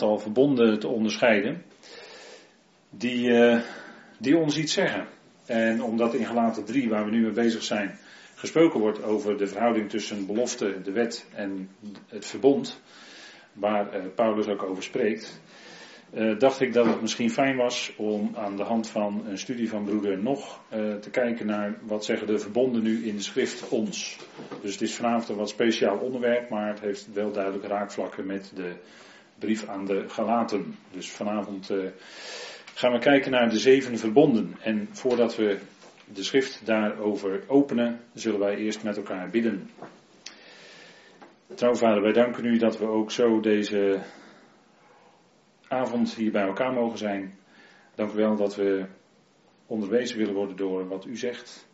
aantal verbonden te onderscheiden die, uh, die ons iets zeggen. En omdat in Galaten 3, waar we nu mee bezig zijn, gesproken wordt over de verhouding tussen belofte, de wet en het verbond, waar uh, Paulus ook over spreekt, uh, dacht ik dat het misschien fijn was om aan de hand van een studie van broeder nog te kijken naar wat zeggen de verbonden nu in de schrift ons. Dus het is vanavond een wat speciaal onderwerp, maar het heeft wel duidelijk raakvlakken met de brief aan de Galaten. Dus vanavond uh, gaan we kijken naar de zeven verbonden. En voordat we de schrift daarover openen, zullen wij eerst met elkaar bidden. Trouwvader, wij danken u dat we ook zo deze avond hier bij elkaar mogen zijn. Dank u wel dat we onderwezen willen worden door wat u zegt.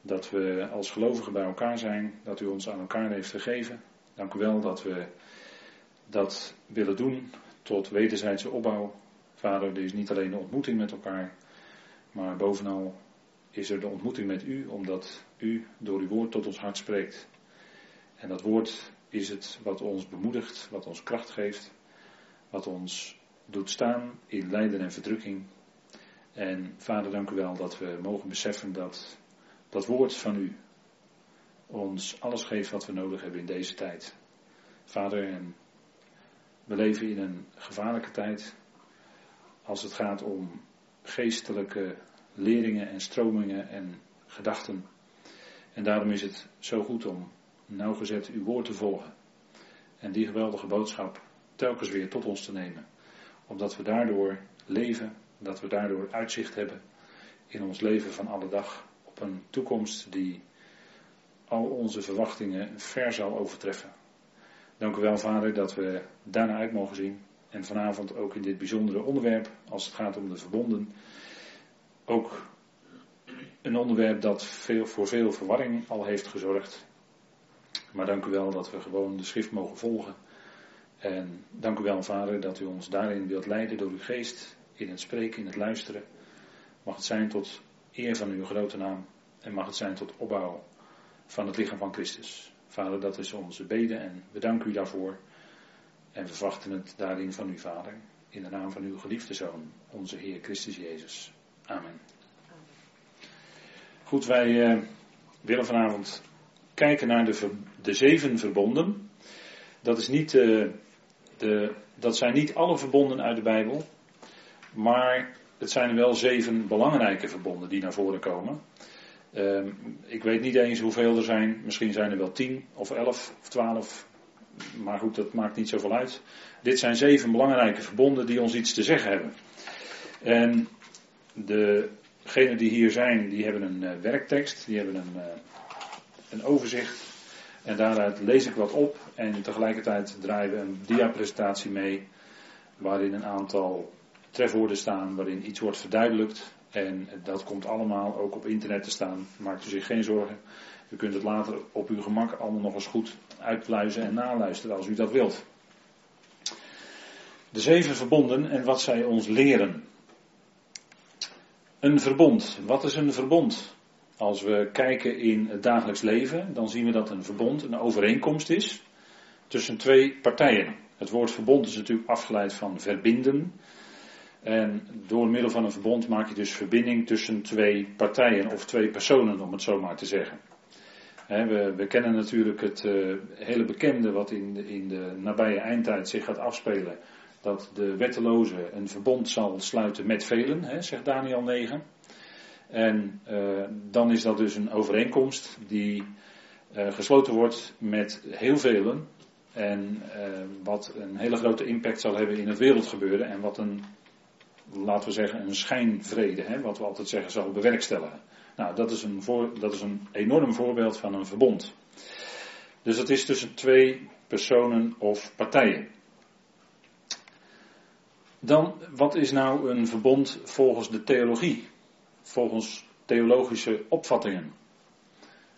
Dat we als gelovigen bij elkaar zijn, dat u ons aan elkaar heeft gegeven. Dank u wel dat we dat willen doen tot wederzijdse opbouw. Vader, er is niet alleen de ontmoeting met elkaar, maar bovenal is er de ontmoeting met u, omdat u door uw woord tot ons hart spreekt. En dat woord is het wat ons bemoedigt, wat ons kracht geeft, wat ons doet staan in lijden en verdrukking. En vader, dank u wel dat we mogen beseffen dat dat woord van u ons alles geeft wat we nodig hebben in deze tijd. Vader, en we leven in een gevaarlijke tijd als het gaat om geestelijke leringen en stromingen en gedachten. En daarom is het zo goed om nauwgezet uw woord te volgen. En die geweldige boodschap telkens weer tot ons te nemen. Omdat we daardoor leven, dat we daardoor uitzicht hebben in ons leven van alle dag op een toekomst die al onze verwachtingen ver zal overtreffen. Dank u wel, Vader, dat we daarna uit mogen zien. En vanavond ook in dit bijzondere onderwerp, als het gaat om de verbonden. Ook een onderwerp dat veel, voor veel verwarring al heeft gezorgd. Maar dank u wel dat we gewoon de schrift mogen volgen. En dank u wel, Vader, dat u ons daarin wilt leiden door uw geest. In het spreken, in het luisteren. Mag het zijn tot eer van uw grote naam. En mag het zijn tot opbouw van het lichaam van Christus. Vader, dat is onze bede en we danken u daarvoor. En verwachten het daarin van u, Vader. In de naam van uw geliefde Zoon, onze Heer Christus Jezus. Amen. Goed, wij uh, willen vanavond kijken naar de, de zeven verbonden. Dat, is niet, uh, de, dat zijn niet alle verbonden uit de Bijbel. Maar het zijn wel zeven belangrijke verbonden die naar voren komen. Uh, ik weet niet eens hoeveel er zijn. Misschien zijn er wel tien of elf of twaalf. Maar goed, dat maakt niet zoveel uit. Dit zijn zeven belangrijke verbonden die ons iets te zeggen hebben. En degenen die hier zijn, die hebben een uh, werktekst, die hebben een, uh, een overzicht. En daaruit lees ik wat op en tegelijkertijd draaien we een diapresentatie mee. Waarin een aantal trefwoorden staan, waarin iets wordt verduidelijkt. En dat komt allemaal ook op internet te staan. Maakt u zich geen zorgen. U kunt het later op uw gemak allemaal nog eens goed uitpluizen en naluisteren als u dat wilt. De zeven verbonden en wat zij ons leren. Een verbond. Wat is een verbond? Als we kijken in het dagelijks leven, dan zien we dat een verbond een overeenkomst is tussen twee partijen. Het woord verbond is natuurlijk afgeleid van verbinden. En door middel van een verbond maak je dus verbinding tussen twee partijen of twee personen, om het zo maar te zeggen. we, we, kennen natuurlijk het uh, hele bekende wat in de, in de nabije eindtijd zich gaat afspelen. Dat de wetteloze een verbond zal sluiten met velen, zegt Daniel 9. En uh, dan is dat dus een overeenkomst die uh, gesloten wordt met heel velen. En wat een hele grote impact zal hebben in het wereldgebeuren. En wat een laten we zeggen, een schijnvrede, hè, wat we altijd zeggen, zal bewerkstelligen. Nou, dat is, een dat is een enorm voorbeeld van een verbond. Dus dat is tussen twee personen of partijen. Dan, wat is nou een verbond volgens de theologie? Volgens theologische opvattingen.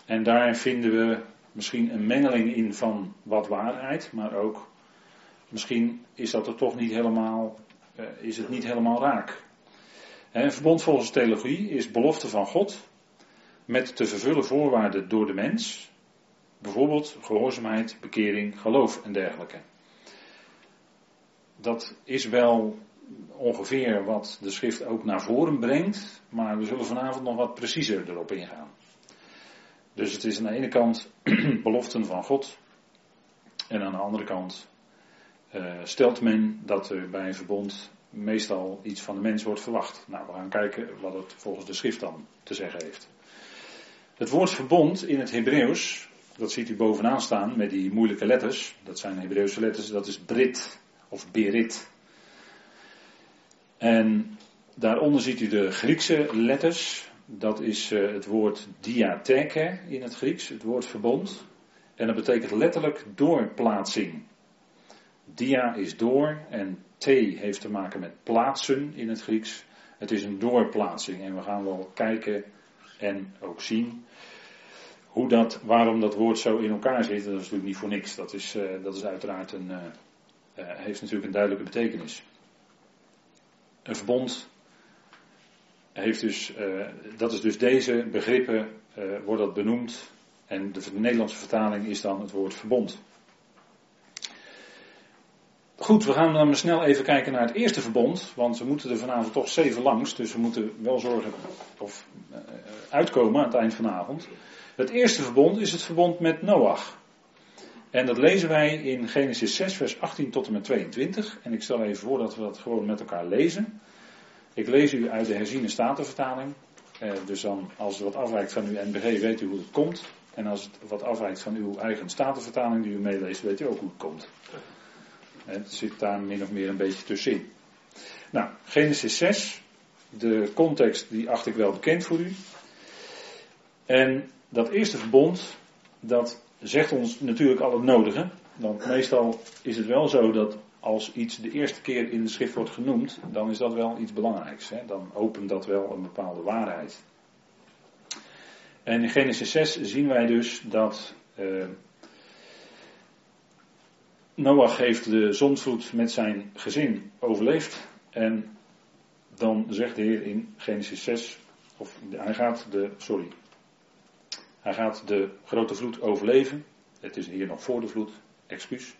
En daar vinden we misschien een mengeling in van wat waarheid, maar ook misschien is dat er toch niet helemaal is het niet helemaal raak. Een verbond volgens theologie is belofte van God met te vervullen voorwaarden door de mens. Bijvoorbeeld gehoorzaamheid, bekering, geloof en dergelijke. dat is wel ongeveer wat de schrift ook naar voren brengt, maar we zullen vanavond nog wat preciezer erop ingaan. Dus het is aan de ene kant beloften van God en aan de andere kant uh, stelt men dat er bij een verbond meestal iets van de mens wordt verwacht. Nou, we gaan kijken wat het volgens de schrift dan te zeggen heeft. Het woord verbond in het Hebreeuws, dat ziet u bovenaan staan met die moeilijke letters. Dat zijn Hebreeuwse letters, dat is Brit of Berit. En daaronder ziet u de Griekse letters. Dat is uh, het woord diatheke in het Grieks, het woord verbond. En dat betekent letterlijk doorplaatsing. Dia is door en T heeft te maken met plaatsen in het Grieks. Het is een doorplaatsing en we gaan wel kijken en ook zien hoe dat, waarom dat woord zo in elkaar zit. Dat is natuurlijk niet voor niks. Dat is, uh, dat is uiteraard een, uh, uh, heeft natuurlijk een duidelijke betekenis. Een verbond heeft dus, dat is dus deze begrippen, wordt dat benoemd. En de Nederlandse vertaling is dan het woord verbond. Goed, we gaan dan maar snel even kijken naar het eerste verbond, want we moeten er vanavond toch zeven langs, dus we moeten wel zorgen of uh, uitkomen aan het eind van de avond. Het eerste verbond is het verbond met Noach. En dat lezen wij in Genesis 6, vers 18 tot en met 22. En ik stel even voor dat we dat gewoon met elkaar lezen. Ik lees u uit de herziene statenvertaling. Uh, dus dan, als het wat afwijkt van uw NBG, weet u hoe het komt. En als het wat afwijkt van uw eigen statenvertaling die u meeleest, weet u ook hoe het komt. Het zit daar min of meer een beetje tussenin. Nou, Genesis 6. De context die acht ik wel bekend voor u. En dat eerste verbond, dat zegt ons natuurlijk al het nodige. Want meestal is het wel zo dat als iets de eerste keer in de schrift wordt genoemd, dan is dat wel iets belangrijks. Hè? Dan opent dat wel een bepaalde waarheid. En in Genesis 6 zien wij dus dat uh, Noach heeft de zondvloed met zijn gezin overleefd. En dan zegt de Heer in Genesis 6, of hij gaat de, sorry, hij gaat de grote vloed overleven. Het is hier nog voor de vloed, excuus.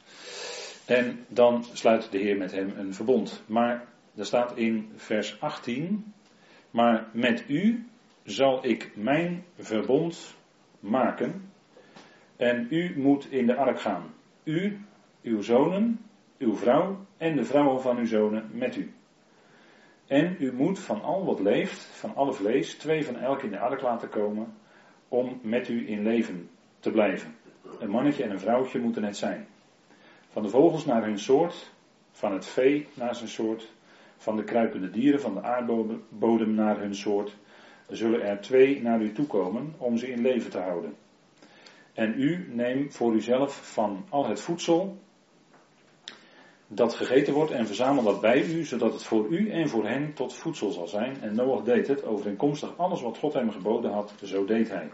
En dan sluit de Heer met hem een verbond. Maar er staat in vers 18, maar met u zal ik mijn verbond maken. En u moet in de ark gaan. U, uw zonen, uw vrouw en de vrouwen van uw zonen met u. En u moet van al wat leeft, van alle vlees, twee van elk in de ark laten komen, om met u in leven te blijven. Een mannetje en een vrouwtje moeten het zijn. Van de vogels naar hun soort, van het vee naar zijn soort, van de kruipende dieren van de aardbodem naar hun soort, zullen er twee naar u toekomen om ze in leven te houden. En u neemt voor uzelf van al het voedsel dat gegeten wordt en verzamel dat bij u, zodat het voor u en voor hen tot voedsel zal zijn. En Noach deed het, overeenkomstig alles wat God hem geboden had, zo deed hij.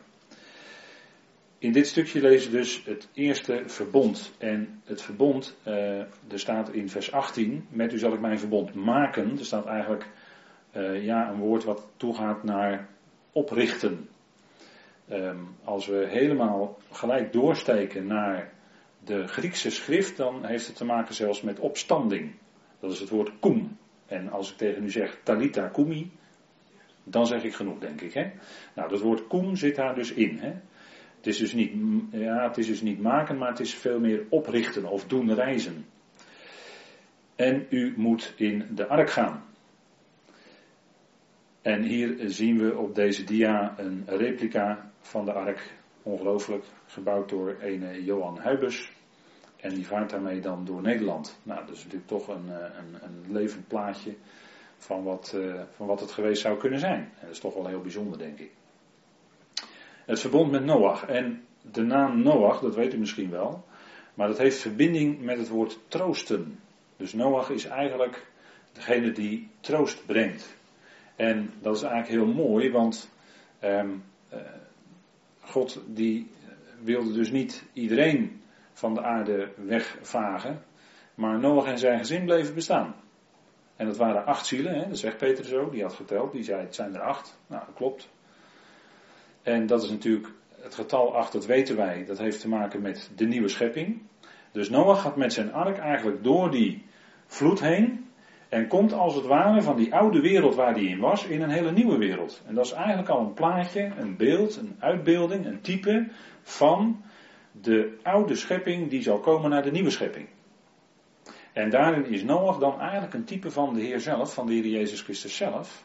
In dit stukje lezen we dus het eerste verbond. En het verbond, uh, er staat in vers 18, met u zal ik mijn verbond maken. Er staat eigenlijk uh, ja, een woord wat toegaat naar oprichten. Um, als we helemaal gelijk doorsteken naar de Griekse schrift, dan heeft het te maken zelfs met opstanding. Dat is het woord kum. En als ik tegen u zeg talita kumi, dan zeg ik genoeg, denk ik. Hè? Nou, dat woord kum zit daar dus in. Hè? Het, is dus niet, ja, het is dus niet maken, maar het is veel meer oprichten of doen reizen. En u moet in de ark gaan. En hier zien we op deze dia een replica van de ark. Ongelooflijk, gebouwd door een Johan Huibers. En die vaart daarmee dan door Nederland. Nou, dat is natuurlijk toch een, eh, een, een levend plaatje van wat, uh, van wat het geweest zou kunnen zijn. En dat is toch wel heel bijzonder, denk ik. Het verbond met Noach. En de naam Noach, dat weet u misschien wel. Maar dat heeft verbinding met het woord troosten. Dus Noach is eigenlijk degene die troost brengt. En dat is eigenlijk heel mooi, want uh, God die wilde dus niet iedereen van de aarde wegvagen, maar Noach en zijn gezin bleven bestaan. En dat waren acht zielen, hè? dat zegt Peter zo, die had geteld, die zei het zijn er acht. Nou, dat klopt. En dat is natuurlijk, het getal acht, dat weten wij, dat heeft te maken met de nieuwe schepping. Dus Noach gaat met zijn ark eigenlijk door die vloed heen. En komt als het ware van die oude wereld waar hij in was, in een hele nieuwe wereld. En dat is eigenlijk al een plaatje, een beeld, een uitbeelding, een type van de oude schepping die zal komen naar de nieuwe schepping. En daarin is Noach dan eigenlijk een type van de Heer zelf, van de Heer Jezus Christus zelf.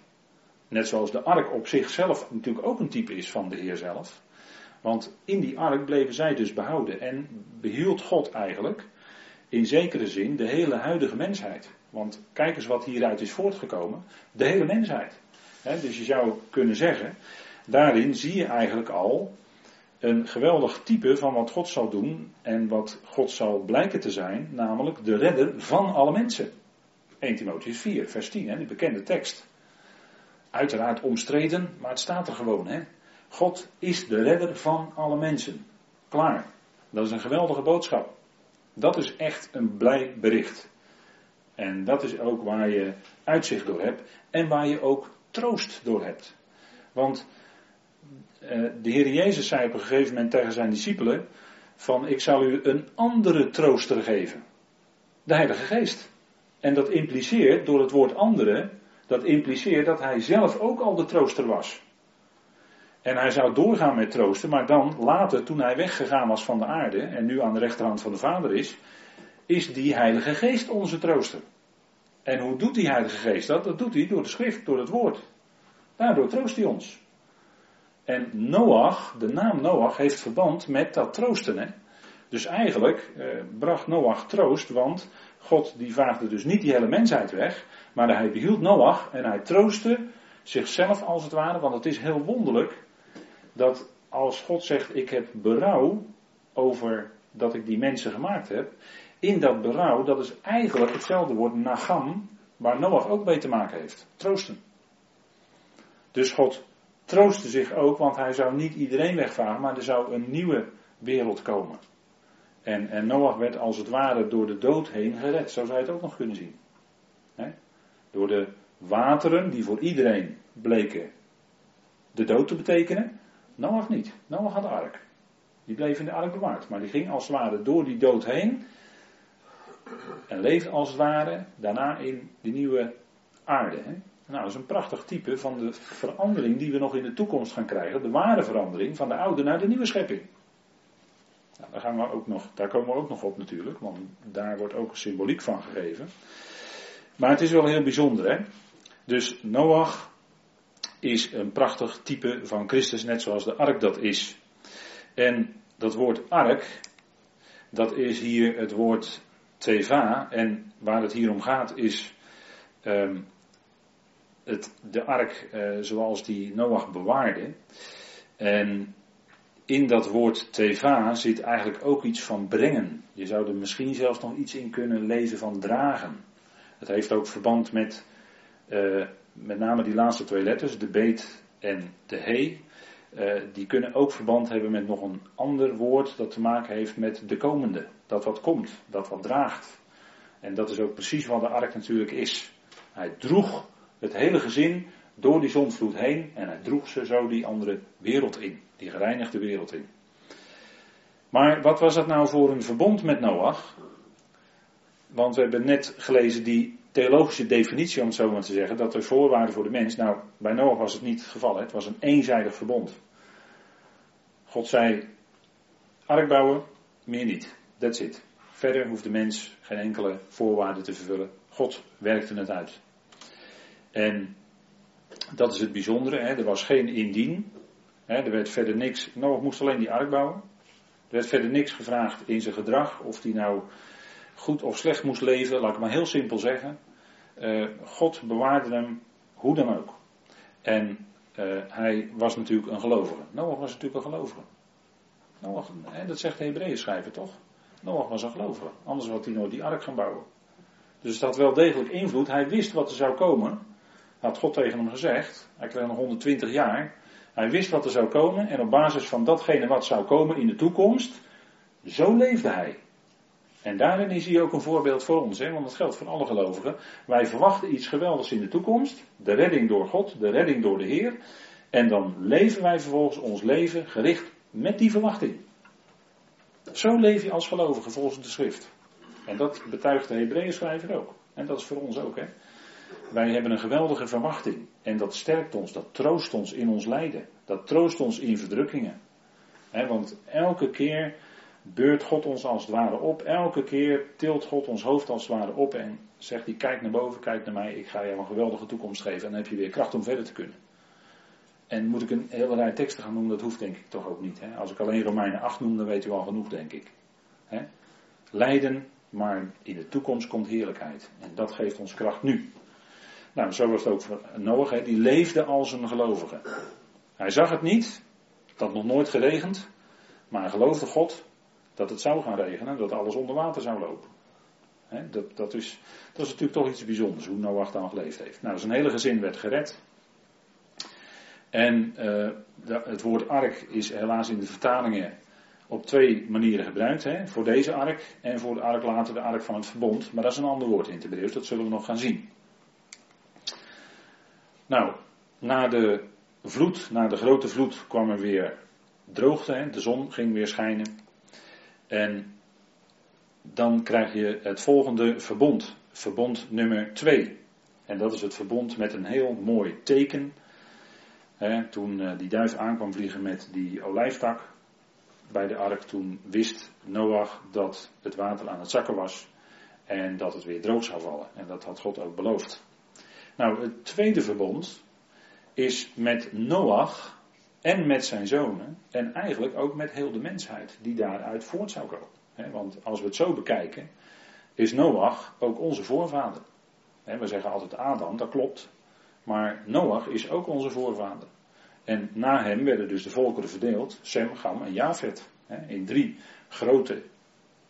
Net zoals de ark op zichzelf natuurlijk ook een type is van de Heer zelf. Want in die ark bleven zij dus behouden en behield God eigenlijk in zekere zin de hele huidige mensheid. Want kijk eens wat hieruit is voortgekomen. De hele mensheid. dus je zou kunnen zeggen, daarin zie je eigenlijk al een geweldig type van wat God zal doen en wat God zal blijken te zijn, namelijk de redder van alle mensen. 1 Timotheus 4, vers 10, hè, die bekende tekst. Uiteraard omstreden, maar het staat er gewoon. God is de redder van alle mensen. Klaar. Dat is een geweldige boodschap. Dat is echt een blij bericht. En dat is ook waar je uitzicht door hebt en waar je ook troost door hebt. Want eh, de Heer Jezus zei op een gegeven moment tegen zijn discipelen: van ik zal u een andere trooster geven. De Heilige Geest. En dat impliceert, door het woord andere, dat impliceert dat hij zelf ook al de trooster was. En hij zou doorgaan met troosten, maar dan later, toen hij weggegaan was van de aarde en nu aan de rechterhand van de Vader is, is die Heilige Geest onze trooster. En hoe doet die Heilige Geest dat? Dat doet hij door de schrift, door het woord. Daardoor troost hij ons. En Noach, de naam Noach, heeft verband met dat troosten. Hè? Dus eigenlijk eh, bracht Noach troost, want God die vaagde dus niet die hele mensheid weg, maar hij behield Noach en hij troostte zichzelf als het ware, want het is heel wonderlijk dat als God zegt ik heb berouw over dat ik die mensen gemaakt heb, in dat berouw, dat is eigenlijk hetzelfde woord nagam, waar Noach ook mee te maken heeft. Troosten. Dus God troostte zich ook, want hij zou niet iedereen wegvagen, maar er zou een nieuwe wereld komen. En, en Noach werd als het ware door de dood heen gered. Zo zou je het ook nog kunnen zien. Door de wateren die voor iedereen bleken de dood te betekenen. Noach niet. Noach had de ark. Die bleef in de ark bewaard. Maar die ging als het ware door die dood heen. En leefde als het ware daarna in die nieuwe aarde. Hè? Nou, dat is een prachtig type van de verandering die we nog in de toekomst gaan krijgen. De ware verandering van de oude naar de nieuwe schepping. Nou, daar, gaan ook nog, daar komen we ook nog op natuurlijk, want daar wordt ook symboliek van gegeven. Maar het is wel heel bijzonder, hè? Dus Noach is een prachtig type van Christus, net zoals de ark dat is. En dat woord ark, dat is hier het woord teva. En waar het hier om gaat is um, het, de ark uh, zoals die Noach bewaarde. En in dat woord teva zit eigenlijk ook iets van brengen. Je zou er misschien zelfs nog iets in kunnen lezen van dragen. Het heeft ook verband met uh, met name die laatste twee letters, de beet en de he. Uh, die kunnen ook verband hebben met nog een ander woord dat te maken heeft met de komende. Dat wat komt, dat wat draagt. En dat is ook precies wat de ark natuurlijk is. Hij droeg het hele gezin door die zondvloed heen en hij droeg ze zo die andere wereld in, die gereinigde wereld in. Maar wat was dat nou voor een verbond met Noach? Want we hebben net gelezen die theologische definitie, om het zo maar te zeggen, dat er voorwaarden voor de mens. Nou, bij Noach was het niet het geval, het was een eenzijdig verbond. God zei: ark bouwen, meer niet. That's it. Verder hoeft de mens geen enkele voorwaarden te vervullen. God werkte het uit. En dat is het bijzondere. Hè? Er was geen indien. Hè? Er werd verder niks. Noach moest alleen die ark bouwen. Er werd verder niks gevraagd in zijn gedrag. Of hij nou goed of slecht moest leven. Laat ik maar heel simpel zeggen. Uh, God bewaarde hem hoe dan ook. En uh, hij was natuurlijk een gelovige. Noach was natuurlijk een gelovige. Noach, dat zegt de Hebreeën schrijver toch? Noach was een gelovige. Anders had hij nooit die ark gaan bouwen. Dus het had wel degelijk invloed. Hij wist wat er zou komen. Had God tegen hem gezegd. Hij kreeg nog 120 jaar. Hij wist wat er zou komen. En op basis van datgene wat zou komen in de toekomst. Zo leefde hij. En daarin is hij ook een voorbeeld voor ons, hè? want dat geldt voor alle gelovigen. Wij verwachten iets geweldigs in de toekomst, de redding door God, de redding door de Heer. En dan leven wij vervolgens ons leven gericht met die verwachting. Zo leef je als gelovige volgens de schrift. En dat betuigt de Hebreeën schrijver ook. En dat is voor ons ook, hè. Wij hebben een geweldige verwachting. En dat sterkt ons, dat troost ons in ons lijden. Dat troost ons in verdrukkingen. want elke keer beurt God ons als het ware op. Elke keer tilt God ons hoofd als het ware op. En zegt hij, kijk naar boven, kijk naar mij. Ik ga jou een geweldige toekomst geven. En dan heb je weer kracht om verder te kunnen. En moet ik een hele rij teksten gaan noemen, dat hoeft denk ik toch ook niet. Hè? Als ik alleen Romeinen 8 noem, dan weet u al genoeg, denk ik. Hè? Lijden, maar in de toekomst komt heerlijkheid. En dat geeft ons kracht nu. Nou, zo was het ook voor Noach. Die leefde als een gelovige. Hij zag het niet. Het had nog nooit geregend. Maar hij geloofde God dat het zou gaan regenen. Dat alles onder water zou lopen. Dat, dat, is, dat is natuurlijk toch iets bijzonders. Hoe Noach dan geleefd heeft. Nou, zijn hele gezin werd gered. En uh, het woord ark is helaas in de vertalingen op twee manieren gebruikt. Voor deze ark en voor de ark later de ark van het verbond. Maar dat is een ander woord in het Hebreeuws, dat zullen we nog gaan zien. Nou, na de vloed, na de grote vloed kwam er weer droogte. Hè? De zon ging weer schijnen. En dan krijg je het volgende verbond. Verbond nummer 2. En dat is het verbond met een heel mooi teken toen uh, die duif aankwam vliegen met die olijftak bij de ark, toen wist Noach dat het water aan het zakken was en dat het weer droog zou vallen. En dat had God ook beloofd. Nou, het tweede verbond is met Noach en met zijn zonen en eigenlijk ook met heel de mensheid die daaruit voort zou komen. want als we het zo bekijken, is Noach ook onze voorvader. we zeggen altijd Adam, dat klopt. Maar Noach is ook onze voorvader. En na hem werden dus de volkeren verdeeld, Sem, Gam en Jafet. in drie grote,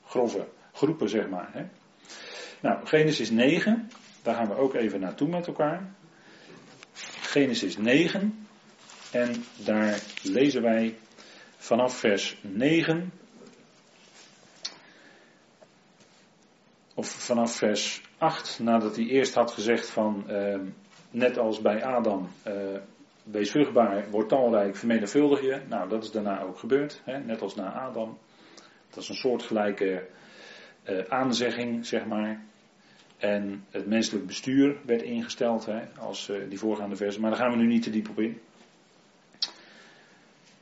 grove groepen, zeg maar. Nou, Genesis 9, daar gaan we ook even naartoe met elkaar. Genesis 9, en daar lezen wij vanaf vers 9. Of vanaf vers 8, nadat hij eerst had gezegd van, eh, net als bij Adam, eh, wees vruchtbaar, word talrijk, vermenigvuldig je. Nou, dat is daarna ook gebeurd, hè? net als na Adam. Dat is een soortgelijke uh, aanzegging, zeg maar. En het menselijk bestuur werd ingesteld, hè, als uh, die voorgaande versen. Maar daar gaan we nu niet te diep op in.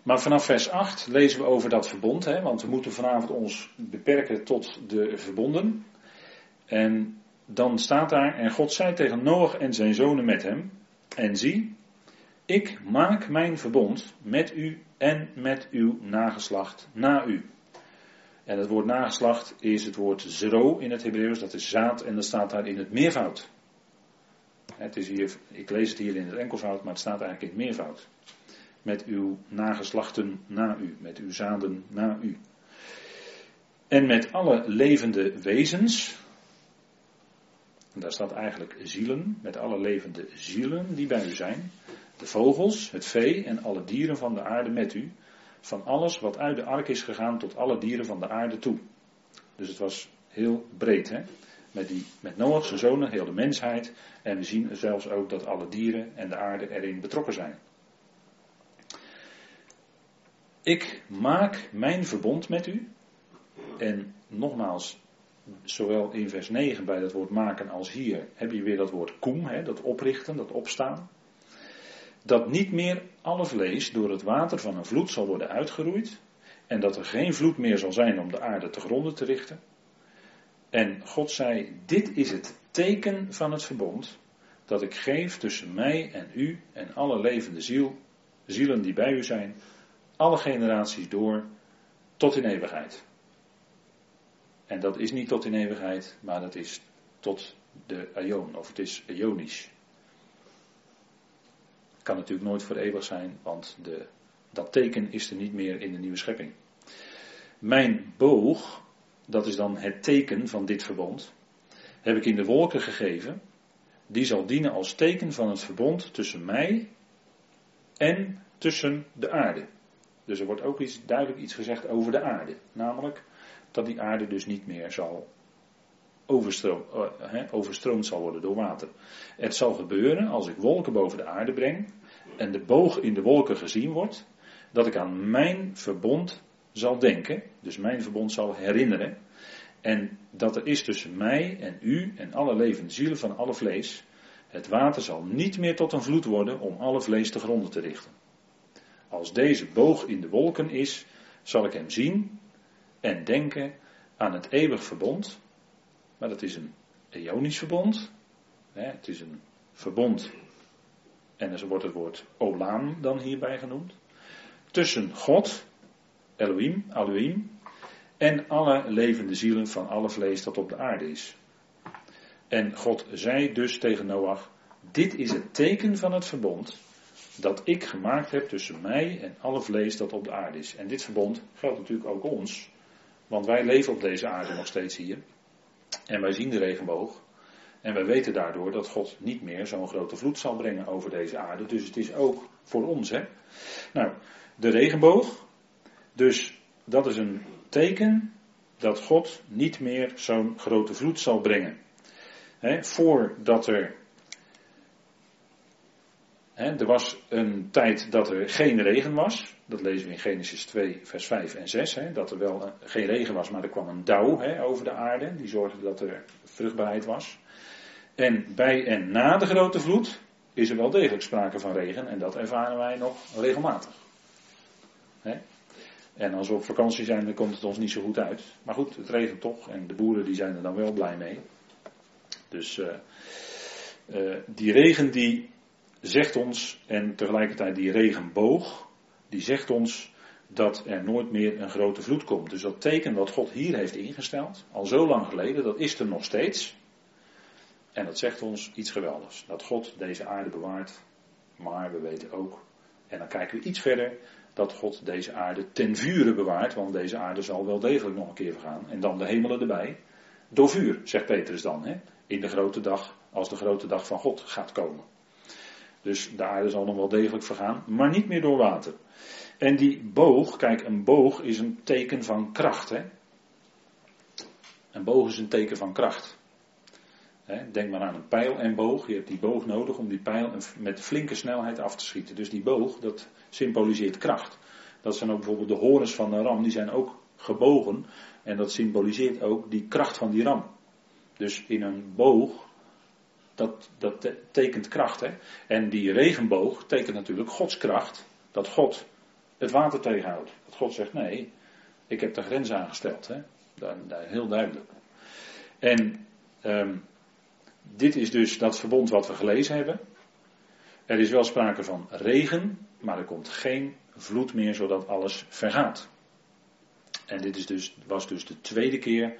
Maar vanaf vers 8 lezen we over dat verbond, hè, want we moeten vanavond ons beperken tot de verbonden. En dan staat daar, en God zei tegen Noach en zijn zonen met hem, en zie, ik maak mijn verbond met u en met uw nageslacht na u. En het woord nageslacht is het woord zero in het Hebreeuws, dat is zaad en dat staat daar in het meervoud. Het is hier, ik lees het hier in het enkelvoud, maar het staat eigenlijk in het meervoud. Met uw nageslachten na u, met uw zaden na u. En met alle levende wezens, en daar staat eigenlijk zielen, met alle levende zielen die bij u zijn, de vogels, het vee en alle dieren van de aarde met u, van alles wat uit de ark is gegaan tot alle dieren van de aarde toe. Dus het was heel breed, hè? Met, die, met Noach, zijn zonen, heel de mensheid. En we zien zelfs ook dat alle dieren en de aarde erin betrokken zijn. Ik maak mijn verbond met u. En nogmaals, zowel in vers 9 bij dat woord maken als hier heb je weer dat woord koem, hè, dat oprichten, dat opstaan dat niet meer alle vlees door het water van een vloed zal worden uitgeroeid en dat er geen vloed meer zal zijn om de aarde te gronden te richten. En God zei, dit is het teken van het verbond dat ik geef tussen mij en u en alle levende ziel, zielen die bij u zijn, alle generaties door, tot in eeuwigheid. En dat is niet tot in eeuwigheid, maar dat is tot de aion, of het is eonisch kan natuurlijk nooit voor eeuwig zijn, want de, dat teken is er niet meer in de nieuwe schepping. Mijn boog, dat is dan het teken van dit verbond, heb ik in de wolken gegeven. Die zal dienen als teken van het verbond tussen mij en tussen de aarde. Dus er wordt ook iets, duidelijk iets gezegd over de aarde. Namelijk dat die aarde dus niet meer zal uh, overstroomd zal worden door water. Het zal gebeuren als ik wolken boven de aarde breng en de boog in de wolken gezien wordt, dat ik aan mijn verbond zal denken, dus mijn verbond zal herinneren. En dat er is tussen mij en u en alle levende zielen van alle vlees. Het water zal niet meer tot een vloed worden om alle vlees te gronden te richten. Als deze boog in de wolken is, zal ik hem zien en denken aan het eeuwig verbond. Maar dat is een eonisch verbond. Het is een verbond. En er wordt het woord Olam dan hierbij genoemd. Tussen God, Elohim, Elohim, en alle levende zielen van alle vlees dat op de aarde is. En God zei dus tegen Noach: Dit is het teken van het verbond dat ik gemaakt heb tussen mij en alle vlees dat op de aarde is. En dit verbond geldt natuurlijk ook ons, want wij leven op deze aarde nog steeds hier. En wij zien de regenboog. En wij weten daardoor dat God niet meer zo'n grote vloed zal brengen over deze aarde. Dus het is ook voor ons. Hè? Nou, de regenboog. Dus dat is een teken dat God niet meer zo'n grote vloed zal brengen. He, voordat er. Er was een tijd dat er geen regen was. Dat lezen we in Genesis 2, vers 5 en 6. dat er wel geen regen was, maar er kwam een dauw over de aarde. Die zorgde dat er vruchtbaarheid was. En bij en na de grote vloed is er wel degelijk sprake van regen. En dat ervaren wij nog regelmatig. En als we op vakantie zijn, dan komt het ons niet zo goed uit. Maar goed, het regent toch en de boeren die zijn er dan wel blij mee. Dus uh, uh, die regen die zegt ons, en tegelijkertijd die regenboog, die zegt ons dat er nooit meer een grote vloed komt. Dus dat teken wat God hier heeft ingesteld, al zo lang geleden, dat is er nog steeds. En dat zegt ons iets geweldigs. Dat God deze aarde bewaart, maar we weten ook, en dan kijken we iets verder, dat God deze aarde ten vure bewaart, want deze aarde zal wel degelijk nog een keer vergaan. En dan de hemelen erbij. Door vuur, zegt Petrus dan, hè? in de grote dag, als de grote dag van God gaat komen. Dus de aarde zal nog wel degelijk vergaan, maar niet meer door water. En die boog, kijk, een boog is een teken van kracht. Hè? Een boog is een teken van kracht. Denk maar aan een pijl en boog. Je hebt die boog nodig om die pijl met flinke snelheid af te schieten. Dus die boog, dat symboliseert kracht. Dat zijn ook bijvoorbeeld de horens van een ram, die zijn ook gebogen. En dat symboliseert ook die kracht van die ram. Dus in een boog, dat, dat tekent kracht. Hè? En die regenboog tekent natuurlijk Gods kracht. Dat God het water tegenhoudt. Dat God zegt, nee, ik heb de grens aangesteld. Hè? Daar, daar heel duidelijk. En um, dit is dus dat verbond wat we gelezen hebben. Er is wel sprake van regen, maar er komt geen vloed meer zodat alles vergaat. En dit is dus, was dus de tweede keer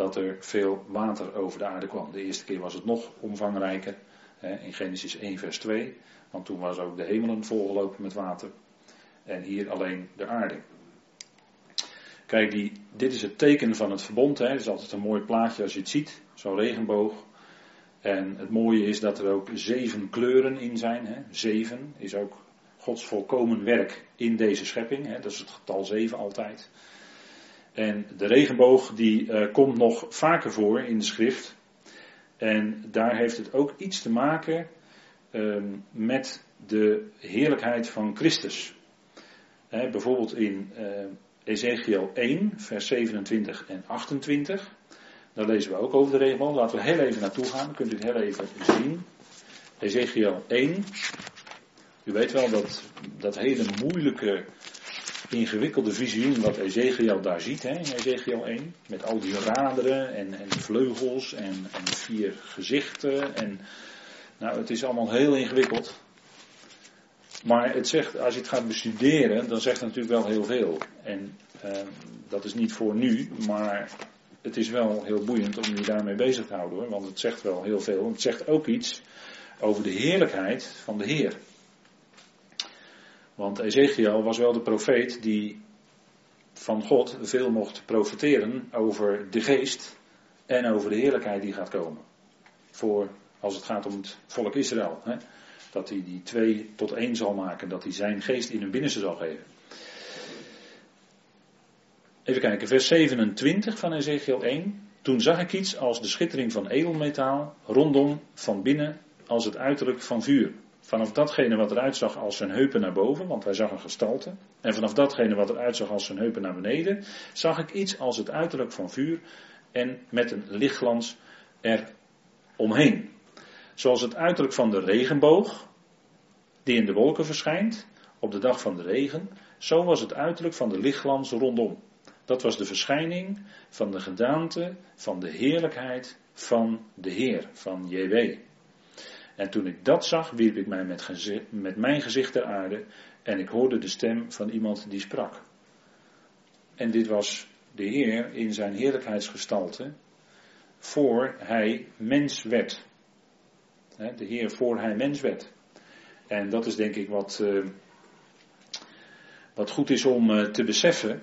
dat er veel water over de aarde kwam. De eerste keer was het nog omvangrijker, in Genesis 1 vers 2, want toen was ook de hemelen volgelopen met water. En hier alleen de aarde. Kijk, die, dit is het teken van het verbond. Hè. Het is altijd een mooi plaatje als je het ziet. Zo'n regenboog. En het mooie is dat er ook zeven kleuren in zijn. Hè. Zeven is ook Gods volkomen werk in deze schepping. Hè. Dat is het getal zeven altijd. En de regenboog die uh, komt nog vaker voor in de schrift. En daar heeft het ook iets te maken uh, met de heerlijkheid van Christus. Bijvoorbeeld in uh, Ezekiel 1, vers 27 en 28. Daar lezen we ook over de regenboog. Laten we heel even naartoe gaan. Dan kunt u het heel even zien. Ezekiel 1. U weet wel dat, dat hele moeilijke, ingewikkelde visioen wat Ezekiel daar ziet, hè, in Ezekiel 1. Met al die raderen en, en vleugels en, en vier gezichten. En, nou, het is allemaal heel ingewikkeld. Maar het zegt, als je het gaat bestuderen, dan zegt het natuurlijk wel heel veel. En uh, dat is niet voor nu, maar het is wel heel boeiend om je daarmee bezig te houden want het zegt wel heel veel. Het zegt ook iets over de heerlijkheid van de Heer. Want Ezekiel was wel de profeet die van God veel mocht profeteren over de geest en over de heerlijkheid die gaat komen. Voor als het gaat om het volk Israël. Hè? Dat hij die twee tot één zal maken, dat hij zijn geest in hun binnenste zal geven. Even kijken, vers 27 van Ezekiel 1. Toen zag ik iets als de schittering van edelmetaal, rondom van binnen als het uiterlijk van vuur. Vanaf datgene wat eruit zag als zijn heupen naar boven, want hij zag een gestalte. En vanaf datgene wat eruit zag als zijn heupen naar beneden, zag ik iets als het uiterlijk van vuur. en met een lichtglans er omheen. Zoals het uiterlijk van de regenboog, die in de wolken verschijnt op de dag van de regen, zo was het uiterlijk van de lichtglans rondom. Dat was de verschijning van de gedaante van de heerlijkheid van de Heer, van JW. En toen ik dat zag, wierp ik mij met, met mijn gezicht ter aarde en ik hoorde de stem van iemand die sprak. En dit was de Heer in zijn heerlijkheidsgestalte voor hij mens werd. De Heer voor hij mens werd. En dat is denk ik wat, uh, wat goed is om uh, te beseffen.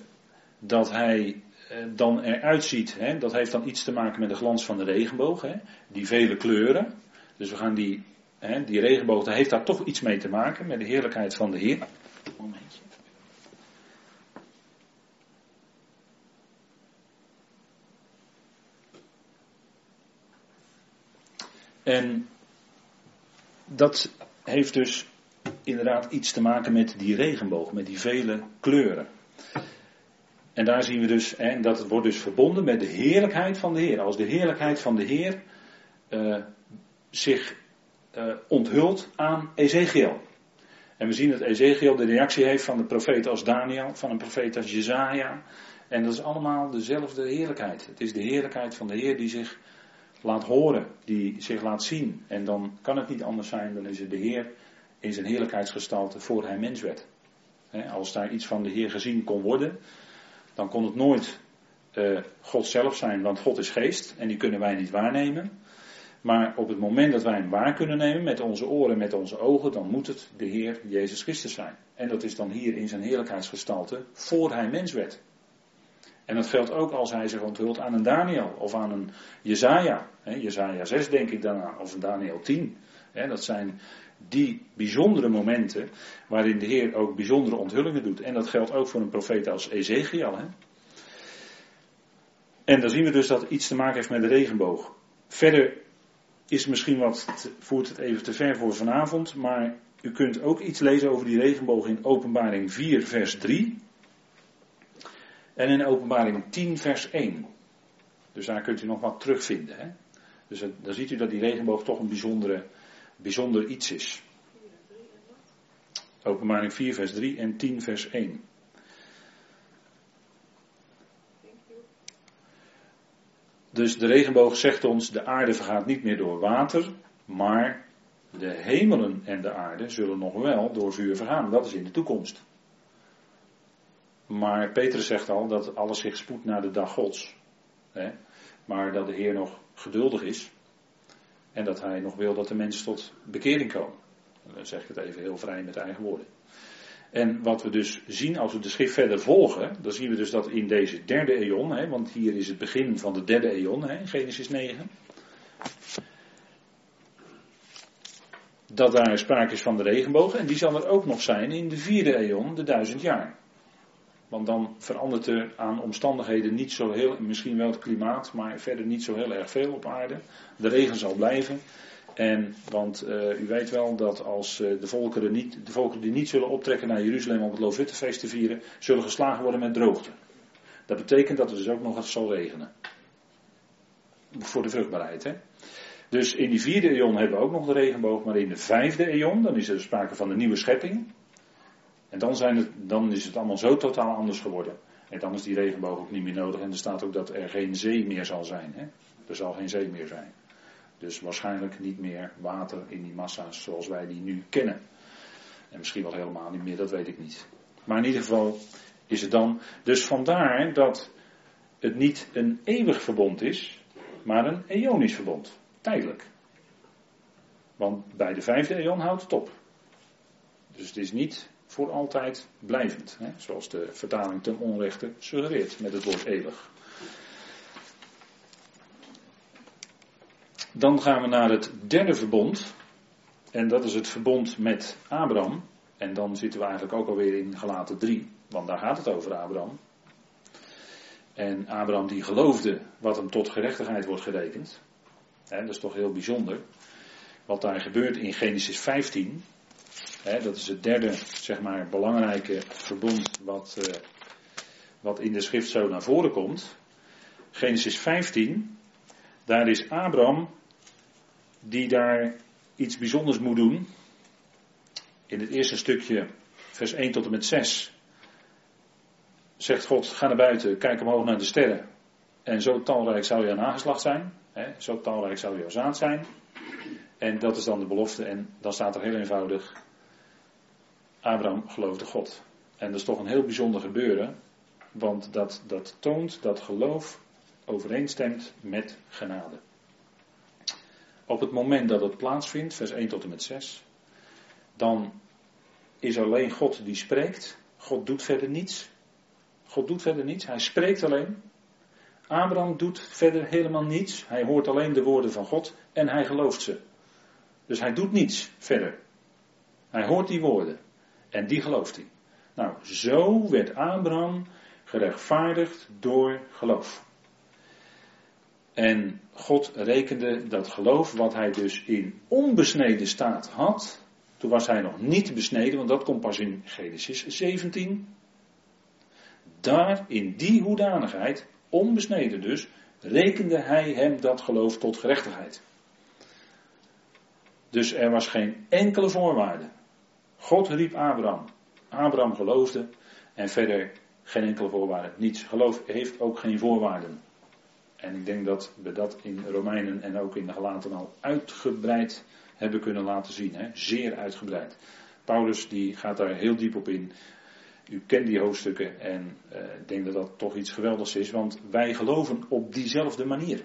Dat hij uh, dan eruit ziet. Dat heeft dan iets te maken met de glans van de regenboog. Die vele kleuren. Dus we gaan die, hè, die regenboog, daar heeft daar toch iets mee te maken. Met de heerlijkheid van de Heer. Momentje. En dat heeft dus inderdaad iets te maken met die regenboog, met die vele kleuren. En daar zien we dus, en dat wordt dus verbonden met de heerlijkheid van de Heer. Als de heerlijkheid van de Heer uh, zich uh, onthult aan Ezekiel. En we zien dat Ezekiel de reactie heeft van de profeet als Daniel, van een profeet als Jezaja. En dat is allemaal dezelfde heerlijkheid. Het is de heerlijkheid van de Heer die zich laat horen, die zich laat zien. En dan kan het niet anders zijn, dan is het de Heer in zijn heerlijkheidsgestalte voor hij mens werd. als daar iets van de Heer gezien kon worden, dan kon het nooit uh, God zelf zijn, want God is geest en die kunnen wij niet waarnemen. Maar op het moment dat wij hem waar kunnen nemen met onze oren, met onze ogen, dan moet het de Heer Jezus Christus zijn. En dat is dan hier in zijn heerlijkheidsgestalte voor hij mens werd. En dat geldt ook als hij zich onthult aan een Daniel of aan een Jezaja. Jezaja 6 denk ik dan aan, of een Daniel 10. dat zijn die bijzondere momenten waarin de Heer ook bijzondere onthullingen doet. En dat geldt ook voor een profeet als Ezekiel. En dan zien we dus dat het iets te maken heeft met de regenboog. Verder is misschien wat, voert het even te ver voor vanavond, maar u kunt ook iets lezen over die regenboog in Openbaring 4, vers 3. En in Openbaring 10, vers 1. Dus daar kunt u nog wat terugvinden. Hè? Dus dan ziet u dat die regenboog toch een bijzondere, bijzonder iets is. Openbaring 4, vers 3 en 10, vers 1. Dus de regenboog zegt ons, de aarde vergaat niet meer door water, maar de hemelen en de aarde zullen nog wel door vuur vergaan. Dat is in de toekomst. Maar Petrus zegt al dat alles zich spoedt naar de dag Gods. Hè? Maar dat de Heer nog geduldig is. En dat hij nog wil dat de mensen tot bekering komen. Dan zeg ik het even heel vrij met eigen woorden. En wat we dus zien als we de schrift verder volgen, dan zien we dus dat in deze derde eon, hè, want hier is het begin van de derde eon, hè, Genesis 9, dat daar sprake is van de regenboog en die zal er ook nog zijn in de vierde eon, de duizend jaar. Want dan verandert er aan omstandigheden niet zo heel, misschien wel het klimaat, maar verder niet zo heel erg veel op aarde. De regen zal blijven. En, want uh, u weet wel dat als uh, de, volkeren niet, de volkeren die niet zullen optrekken naar Jeruzalem om het Loofhuttenfeest te vieren, zullen geslagen worden met droogte. Dat betekent dat het dus ook nog eens zal regenen. Voor de vruchtbaarheid. Hè? Dus in die vierde eon hebben we ook nog de regenboog, maar in de vijfde eon, dan is er sprake van de nieuwe schepping. En dan, zijn het, dan is het allemaal zo totaal anders geworden. En dan is die regenboog ook niet meer nodig. En er staat ook dat er geen zee meer zal zijn. Hè? Er zal geen zee meer zijn. Dus waarschijnlijk niet meer water in die massa's zoals wij die nu kennen. En misschien wel helemaal niet meer, dat weet ik niet. Maar in ieder geval is het dan. Dus vandaar dat het niet een eeuwig verbond is, maar een eonisch verbond. Tijdelijk. Want bij de vijfde eon houdt het op. Dus het is niet voor altijd blijvend. Hè? Zoals de vertaling ten onrechte suggereert met het woord eeuwig. Dan gaan we naar het derde verbond. En dat is het verbond met Abraham. En dan zitten we eigenlijk ook alweer in gelaten 3. Want daar gaat het over Abraham. En Abraham die geloofde wat hem tot gerechtigheid wordt gerekend. En dat is toch heel bijzonder. Wat daar gebeurt in Genesis 15 dat is het derde, zeg maar, belangrijke verbond wat, uh, wat in de schrift zo naar voren komt. Genesis 15, daar is Abraham die daar iets bijzonders moet doen. In het eerste stukje, vers 1 tot en met 6, zegt God: Ga naar buiten, kijk omhoog naar de sterren. En zo talrijk zou je nageslacht zijn. Hè, zo talrijk zou jouw zaad zijn. En dat is dan de belofte. En dan staat er heel eenvoudig: Abraham geloofde God. En dat is toch een heel bijzonder gebeuren. Want dat, dat toont dat geloof overeenstemt met genade. Op het moment dat het plaatsvindt, vers 1 tot en met 6, dan is alleen God die spreekt. God doet verder niets. God doet verder niets. Hij spreekt alleen. Abraham doet verder helemaal niets. Hij hoort alleen de woorden van God en hij gelooft ze. Dus hij doet niets verder. Hij hoort die woorden en die gelooft hij. Nou, zo werd Abraham gerechtvaardigd door geloof. En God rekende dat geloof, wat hij dus in onbesneden staat had, toen was hij nog niet besneden, want dat komt pas in Genesis 17. Daar, in die hoedanigheid, onbesneden dus, rekende hij hem dat geloof tot gerechtigheid. Dus er was geen enkele voorwaarde. God riep Abraham. Abraham geloofde en verder geen enkele voorwaarde. Niets. Geloof heeft ook geen voorwaarden. En ik denk dat we dat in Romeinen en ook in de Galaten al uitgebreid hebben kunnen laten zien. Hè? Zeer uitgebreid. Paulus die gaat daar heel diep op in. U kent die hoofdstukken en uh, ik denk dat dat toch iets geweldigs is, want wij geloven op diezelfde manier.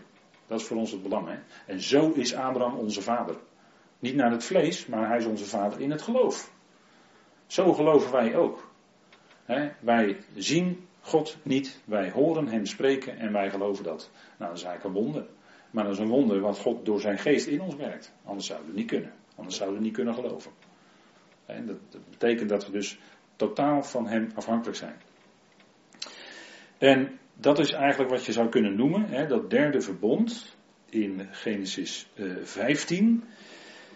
Dat is voor ons het belang. Hè? En zo is Abraham onze vader. Niet naar het vlees, maar hij is onze vader in het geloof. Zo geloven wij ook. Wij zien God niet, wij horen Hem spreken en wij geloven dat. Nou, dat is eigenlijk een wonder. Maar dat is een wonder wat God door zijn geest in ons werkt. Anders zouden we niet kunnen. Anders zouden we niet kunnen geloven. En dat, betekent dat we dus totaal van Hem afhankelijk zijn. En dat is eigenlijk wat je zou kunnen noemen, hè, dat derde verbond in Genesis 15, eh,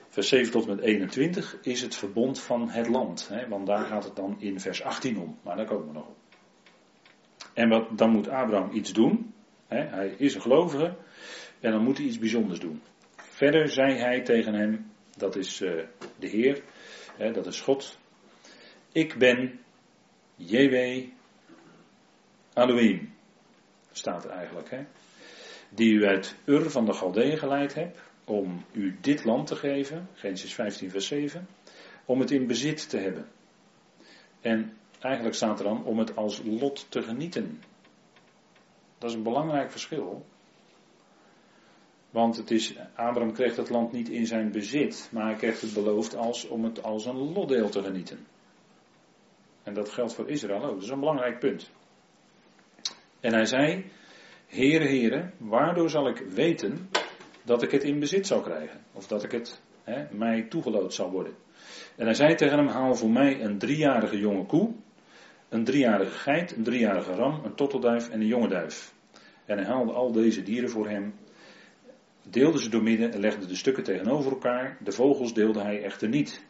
vers 7 tot en met 21, is het verbond van het land. Hè, want daar gaat het dan in vers 18 om, maar daar komen we nog op. En wat, dan moet Abraham iets doen. Hè, hij is een gelovige. En dan moet hij iets bijzonders doen. Verder zei hij tegen hem, dat is uh, de Heer, hè, dat is God. Ik ben JW Elohim, staat er eigenlijk. Hè, die u uit Ur van de Galdeeën geleid hebt, om u dit land te geven, Genesis 15 vers 7, om het in bezit te hebben. En eigenlijk staat er dan om het als lot te genieten. Dat is een belangrijk verschil. Want het is, Abraham kreeg het land niet in zijn bezit, maar hij kreeg het beloofd als, om het als een lotdeel te genieten. En dat geldt voor Israël ook. Dat is een belangrijk punt. En hij zei, Heere, Heere, waardoor zal ik weten dat ik het in bezit zal krijgen? Of dat ik het hè, mij toegeloot zal worden? En hij zei tegen hem, haal voor mij een driejarige jonge koe, een driejarige geit, een driejarige ram, een tottelduif en een jonge duif. En hij haalde al deze dieren voor hem, deelde ze doormidden en legde de stukken tegenover elkaar. De vogels deelde hij echter niet.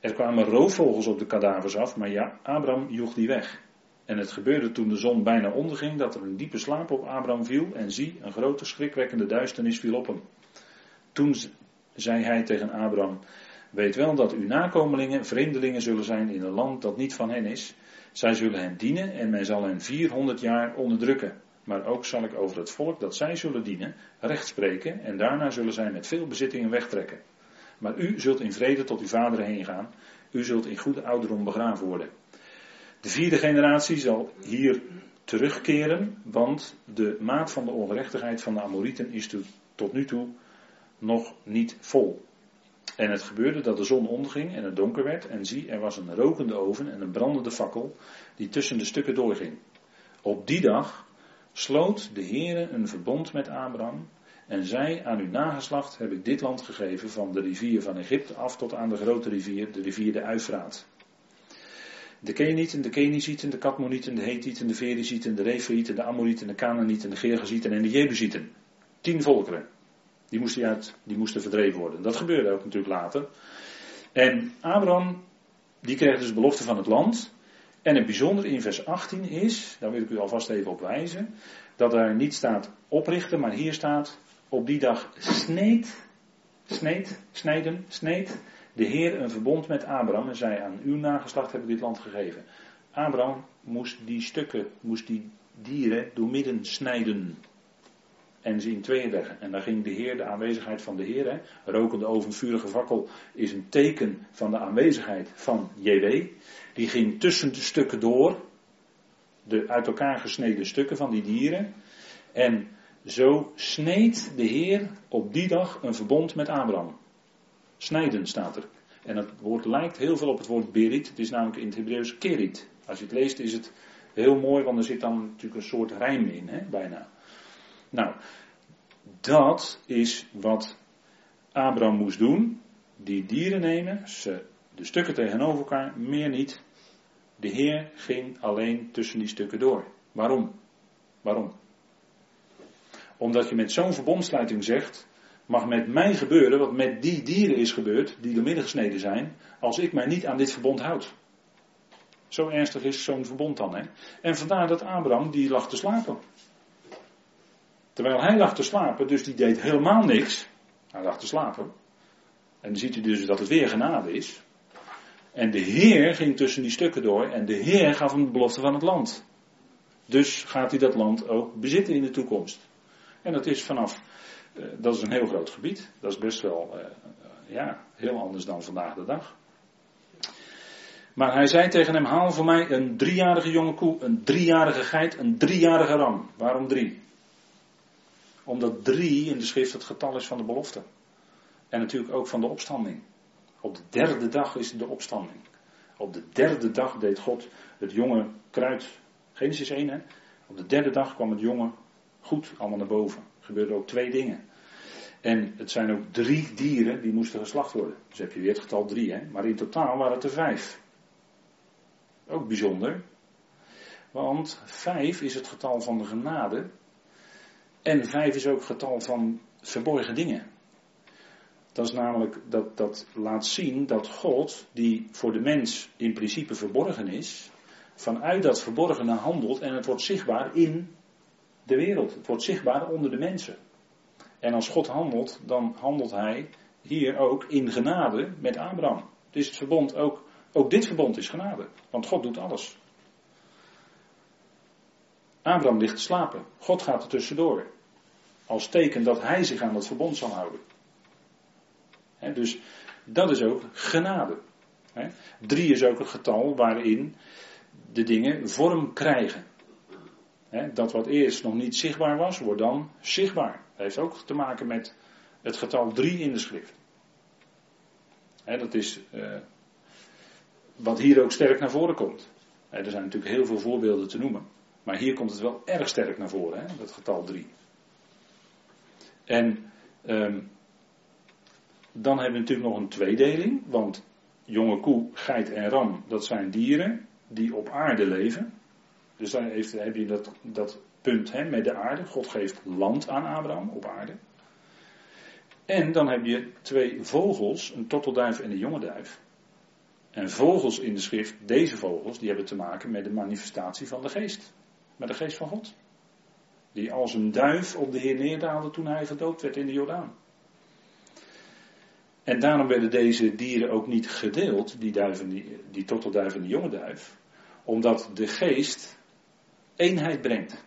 Er kwamen roofvogels op de kadavers af, maar ja, Abraham joeg die weg. En het gebeurde toen de zon bijna onderging dat er een diepe slaap op Abraham viel en zie, een grote schrikwekkende duisternis viel op hem. Toen zei hij tegen Abraham, weet wel dat uw nakomelingen vreemdelingen zullen zijn in een land dat niet van hen is. Zij zullen hen dienen en men zal hen 400 jaar onderdrukken. Maar ook zal ik over het volk dat zij zullen dienen recht spreken en daarna zullen zij met veel bezittingen wegtrekken. Maar u zult in vrede tot uw vader heen gaan. U zult in goede ouderdom begraven worden. De vierde generatie zal hier terugkeren, want de maat van de ongerechtigheid van de Amorieten is tot nu toe nog niet vol. En het gebeurde dat de zon onderging en het donker werd. En zie, er was een rokende oven en een brandende fakkel die tussen de stukken doorging. Op die dag sloot de Heere een verbond met Abraham. En zei, aan uw nageslacht heb ik dit land gegeven van de rivier van Egypte af tot aan de grote rivier, de rivier de Uifraat. De Kenieten, de Kenizieten, de Katmonieten, de Hethieten, de Verizieten, de Refaïten, de Amorieten, de Canaanieten, de Gergezieten en de Jebusieten. Tien volkeren. Die moesten, uit, die verdreven worden. Dat gebeurde ook natuurlijk later. En Abraham, die kreeg dus belofte van het land. En het bijzondere in vers 18 is, daar wil ik u alvast even op wijzen, dat er niet staat oprichten, maar hier staat op die dag sneed, sneed, snijden, sneed de Heer een verbond met Abraham en zei aan uw nageslacht heb ik dit land gegeven. Abraham moest die stukken, moest die dieren doormidden snijden en tweeën leggen. En dan ging de Heer, de aanwezigheid van de Heer, hè, rokende oven, vurige fakkel, is een teken van de aanwezigheid van JW. Die ging tussen de stukken door, de uit elkaar gesneden stukken van die dieren. En zo sneed de Heer op die dag een verbond met Abraham. Snijden staat er. En het woord lijkt heel veel op het woord berit. Het is namelijk in het Hebreeuws kerit. Als je het leest is het heel mooi, want er zit dan natuurlijk een soort rijm in, hè, bijna. Nou, dat is wat Abraham moest doen. Die dieren nemen, ze, de stukken tegenover elkaar, meer niet. De Heer ging alleen tussen die stukken door. Waarom? Waarom? Omdat je met zo'n verbondsluiting zegt, mag met mij gebeuren wat met die dieren is gebeurd, die door midden gesneden zijn, als ik mij niet aan dit verbond houd. Zo ernstig is zo'n verbond dan. Hè? En vandaar dat Abraham, die lag te slapen. Terwijl hij lag te slapen, dus die deed helemaal niks. Hij lag te slapen. En dan ziet u dus dat het weer genade is. En de Heer ging tussen die stukken door en de Heer gaf hem de belofte van het land. Dus gaat hij dat land ook bezitten in de toekomst. En dat is vanaf, eh, dat is een heel groot gebied. Dat is best wel, uh, ja, heel anders dan vandaag de dag. Maar hij zei tegen hem, haal voor mij een driejarige jonge koe, een driejarige geit, een driejarige ram. Waarom drie? Omdat drie in de schrift het getal is van de belofte. En natuurlijk ook van de opstanding. Op de derde dag is de opstanding. Op de derde dag deed God het jonge kruid. Genesis 1 hè. Op de derde dag kwam het jonge goed allemaal naar boven. Er gebeurden ook twee dingen. En het zijn ook drie dieren die moesten geslacht worden. Dus heb je weer het getal drie hè. Maar in totaal waren het er vijf. Ook bijzonder. Want vijf is het getal van de genade. En vijf is ook getal van verborgen dingen. Dat is namelijk, dat, dat laat zien dat God, die voor de mens in principe verborgen is, vanuit dat verborgene handelt en het wordt zichtbaar in de wereld. Het wordt zichtbaar onder de mensen. En als God handelt, dan handelt hij hier ook in genade met Abraham. Dus het verbond ook, ook dit verbond is genade. Want God doet alles. Abraham ligt te slapen. God gaat er tussendoor. Als teken dat hij zich aan het verbond zal houden. dus dat is ook genade. drie is ook het getal waarin de dingen vorm krijgen. dat wat eerst nog niet zichtbaar was, wordt dan zichtbaar. Dat heeft ook te maken met het getal drie in de schrift. dat is uh, wat hier ook sterk naar voren komt. er zijn natuurlijk heel veel voorbeelden te noemen. Maar hier komt het wel erg sterk naar voren, dat getal drie. En um, dan hebben we natuurlijk nog een tweedeling, want jonge koe, geit en ram, dat zijn dieren die op aarde leven. Dus dan heeft, heb je dat, dat punt hè, met de aarde. God geeft land aan Abraham op aarde. En dan heb je twee vogels, een tortelduif en een jonge duif. En vogels in de schrift, deze vogels, die hebben te maken met de manifestatie van de geest. Met de geest van God. Die als een duif op de Heer neerdaalde toen hij gedoopt werd in de Jordaan. En daarom werden deze dieren ook niet gedeeld, die, duiven, die, die en die jonge duif. Omdat de geest eenheid brengt.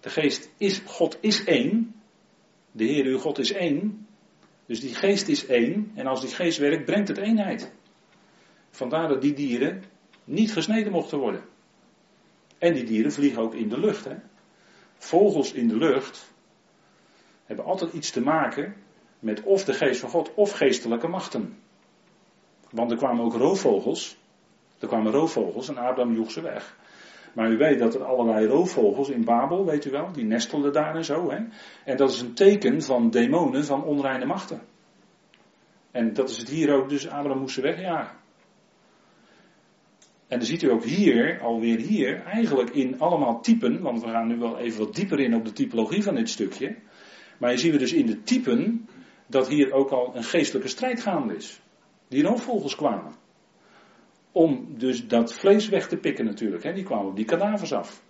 De geest is, God is één. De Heer uw God is één. Dus die geest is één. En als die geest werkt, brengt het eenheid. Vandaar dat die dieren niet gesneden mochten worden. En die dieren vliegen ook in de lucht. Hè? Vogels in de lucht hebben altijd iets te maken met of de geest van God of geestelijke machten. Want er kwamen ook roofvogels. Er kwamen roofvogels en Abraham joeg ze weg. Maar u weet dat er allerlei roofvogels in Babel, weet u wel, die nestelden daar en zo. Hè? En dat is een teken van demonen van onreine machten. En dat is het hier ook, dus Abraham moest ze wegjagen. En dan ziet u ook hier, alweer hier, eigenlijk in allemaal typen, want we gaan nu wel even wat dieper in op de typologie van dit stukje. Maar je zien we dus in de typen dat hier ook al een geestelijke strijd gaande is. Die roofvogels kwamen. Om dus dat vlees weg te pikken natuurlijk. Hè. Die kwamen op die kadavers af.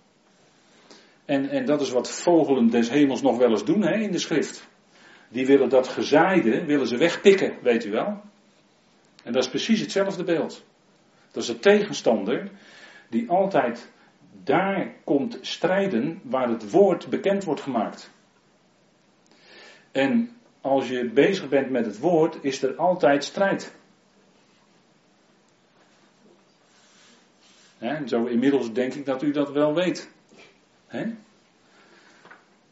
En, en dat is wat vogelen des hemels nog wel eens doen hè, in de schrift. Die willen dat gezaaide, willen ze wegpikken, weet u wel. En dat is precies hetzelfde beeld. Dat is de tegenstander die altijd daar komt strijden waar het woord bekend wordt gemaakt. En als je bezig bent met het woord, is er altijd strijd. Zo inmiddels denk ik dat u dat wel weet.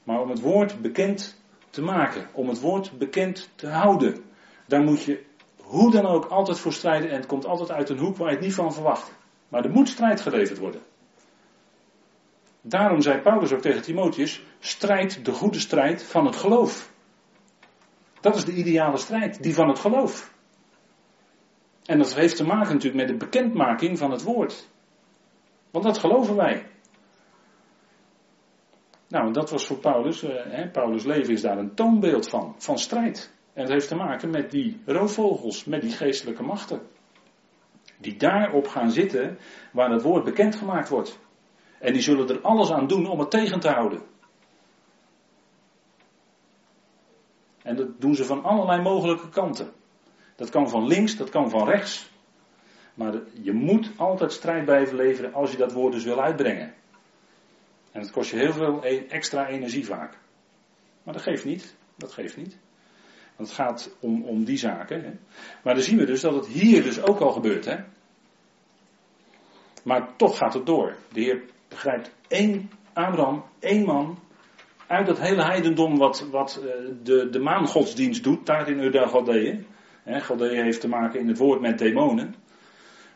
Maar om het woord bekend te maken, om het woord bekend te houden, daar moet je hoe dan ook altijd voor strijden en het komt altijd uit een hoek waar je het niet van verwacht. Maar er moet strijd geleverd worden. Daarom zei Paulus ook tegen Timotheus: strijd de goede strijd van het geloof. Dat is de ideale strijd, die van het geloof. En dat heeft te maken natuurlijk met de bekendmaking van het woord. Want dat geloven wij. Nou, dat was voor Paulus, eh, hè, Paulus' leven is daar een toonbeeld van, van strijd. En dat heeft te maken met die roofvogels, met die geestelijke machten. Die daarop gaan zitten waar het woord bekendgemaakt wordt. En die zullen er alles aan doen om het tegen te houden. En dat doen ze van allerlei mogelijke kanten. Dat kan van links, dat kan van rechts. Maar je moet altijd strijd blijven leveren als je dat woord dus wil uitbrengen. En dat kost je heel veel e- extra energie vaak. Maar dat geeft niet. Dat geeft niet. Want het gaat om, om die zaken. Hè. Maar dan zien we dus dat het hier dus ook al gebeurt. Hè. Maar toch gaat het door. De Heer begrijpt één Abraham, één man, uit dat hele heidendom wat, wat eh, de, de maangodsdienst doet, daar in Ur Galdeeën. Galdeeën heeft te maken in het woord met demonen.